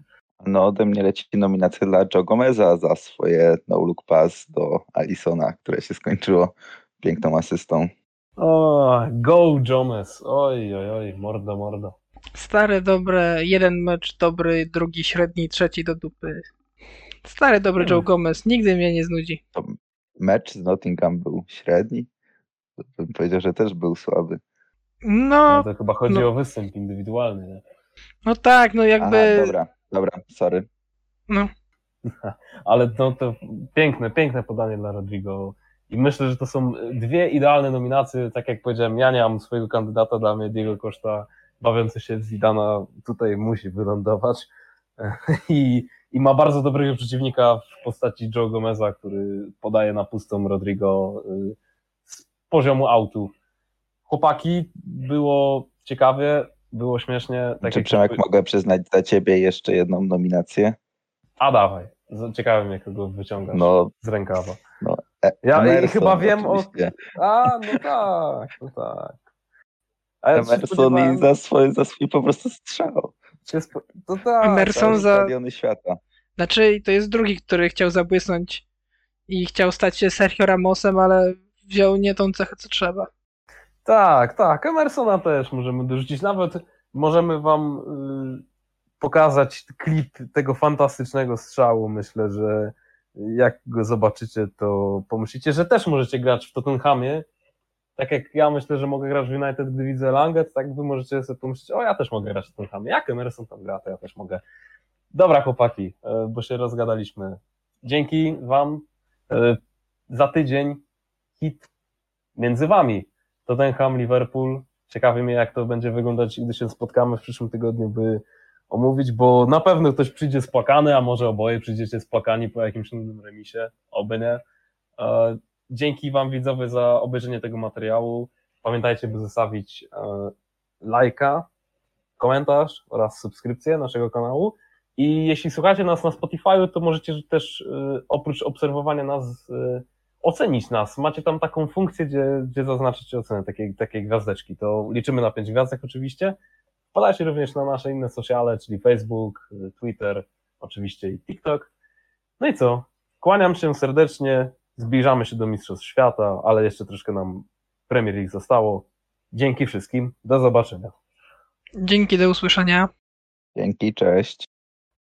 No, ode mnie leci nominacja dla Joe Gomeza za swoje no-look pass do Alisona, które się skończyło piękną asystą. O, go Jomes. Oj, oj, oj, mordo, mordo. Stare, dobre, jeden mecz dobry, drugi średni, trzeci do dupy. Stary, dobry Hmm. Joe Gomez, nigdy mnie nie znudzi. Mecz z Nottingham był średni. Bym powiedział, że też był słaby. No, No, to chyba chodzi no. o występ indywidualny. Nie? no tak, no Aha, jakby... dobra, dobra, sorry. No, Ale no, to piękne, piękne podanie dla Rodrigo. I myślę, że to są dwie idealne nominacje. Tak jak powiedziałem, ja nie mam swojego kandydata, dla mnie Diego Costa bawiący się Zidana tutaj musi wylądować. I, I ma bardzo dobrego przeciwnika w postaci Joe Gomeza, który podaje na pustą Rodrigo y, z poziomu autu. chłopaki, było ciekawie, było śmiesznie. Tak Czy Przemek mogę przyznać dla ciebie jeszcze jedną nominację? A dawaj, ciekawe mnie kogo wyciągasz No, z rękawa. e, Ja Emerson, chyba wiem o... oczywiście. A, no tak, no tak. A ja się Emerson i za swój, za swój po prostu strzał. spo... To tak. Emerson za- stadiony świata. Znaczy, to jest drugi, który chciał zabłysnąć i chciał stać się Sergio Ramosem, ale wziął nie tą cechę, co trzeba. Tak, tak. Emersona też możemy dorzucić. Nawet możemy wam y, pokazać klip tego fantastycznego strzału. Myślę, że jak go zobaczycie, to pomyślicie, że też możecie grać w Tottenhamie. Tak jak ja myślę, że mogę grać w United, gdy widzę Langet, tak wy możecie sobie pomyśleć, o ja też mogę grać w Tottenhamie. Jak Emerson tam gra, to ja też mogę. Dobra chłopaki, y, bo się rozgadaliśmy. Dzięki wam. Y, Za tydzień hit między wami. Tottenham, Liverpool. Ciekawi mnie, jak to będzie wyglądać, gdy się spotkamy w przyszłym tygodniu, by omówić, bo na pewno ktoś przyjdzie spłakany, a może oboje przyjdziecie spłakani po jakimś nudnym remisie, oby nie. Dzięki Wam widzowie za obejrzenie tego materiału. Pamiętajcie, by zostawić e, lajka, komentarz oraz subskrypcję naszego kanału. I jeśli słuchacie nas na Spotify, to możecie też e, oprócz obserwowania nas e, ocenić nas. Macie tam taką funkcję, gdzie, gdzie zaznaczycie ocenę, takie, takie gwiazdeczki. To liczymy na pięć gwiazdek oczywiście. Wpadajcie również na nasze inne sociale, czyli Facebook, Twitter, oczywiście i TikTok. No i co? Kłaniam się serdecznie. Zbliżamy się do Mistrzostw Świata, ale jeszcze troszkę nam Premier League zostało. Dzięki wszystkim. Do zobaczenia. Dzięki, do usłyszenia. Dzięki, cześć.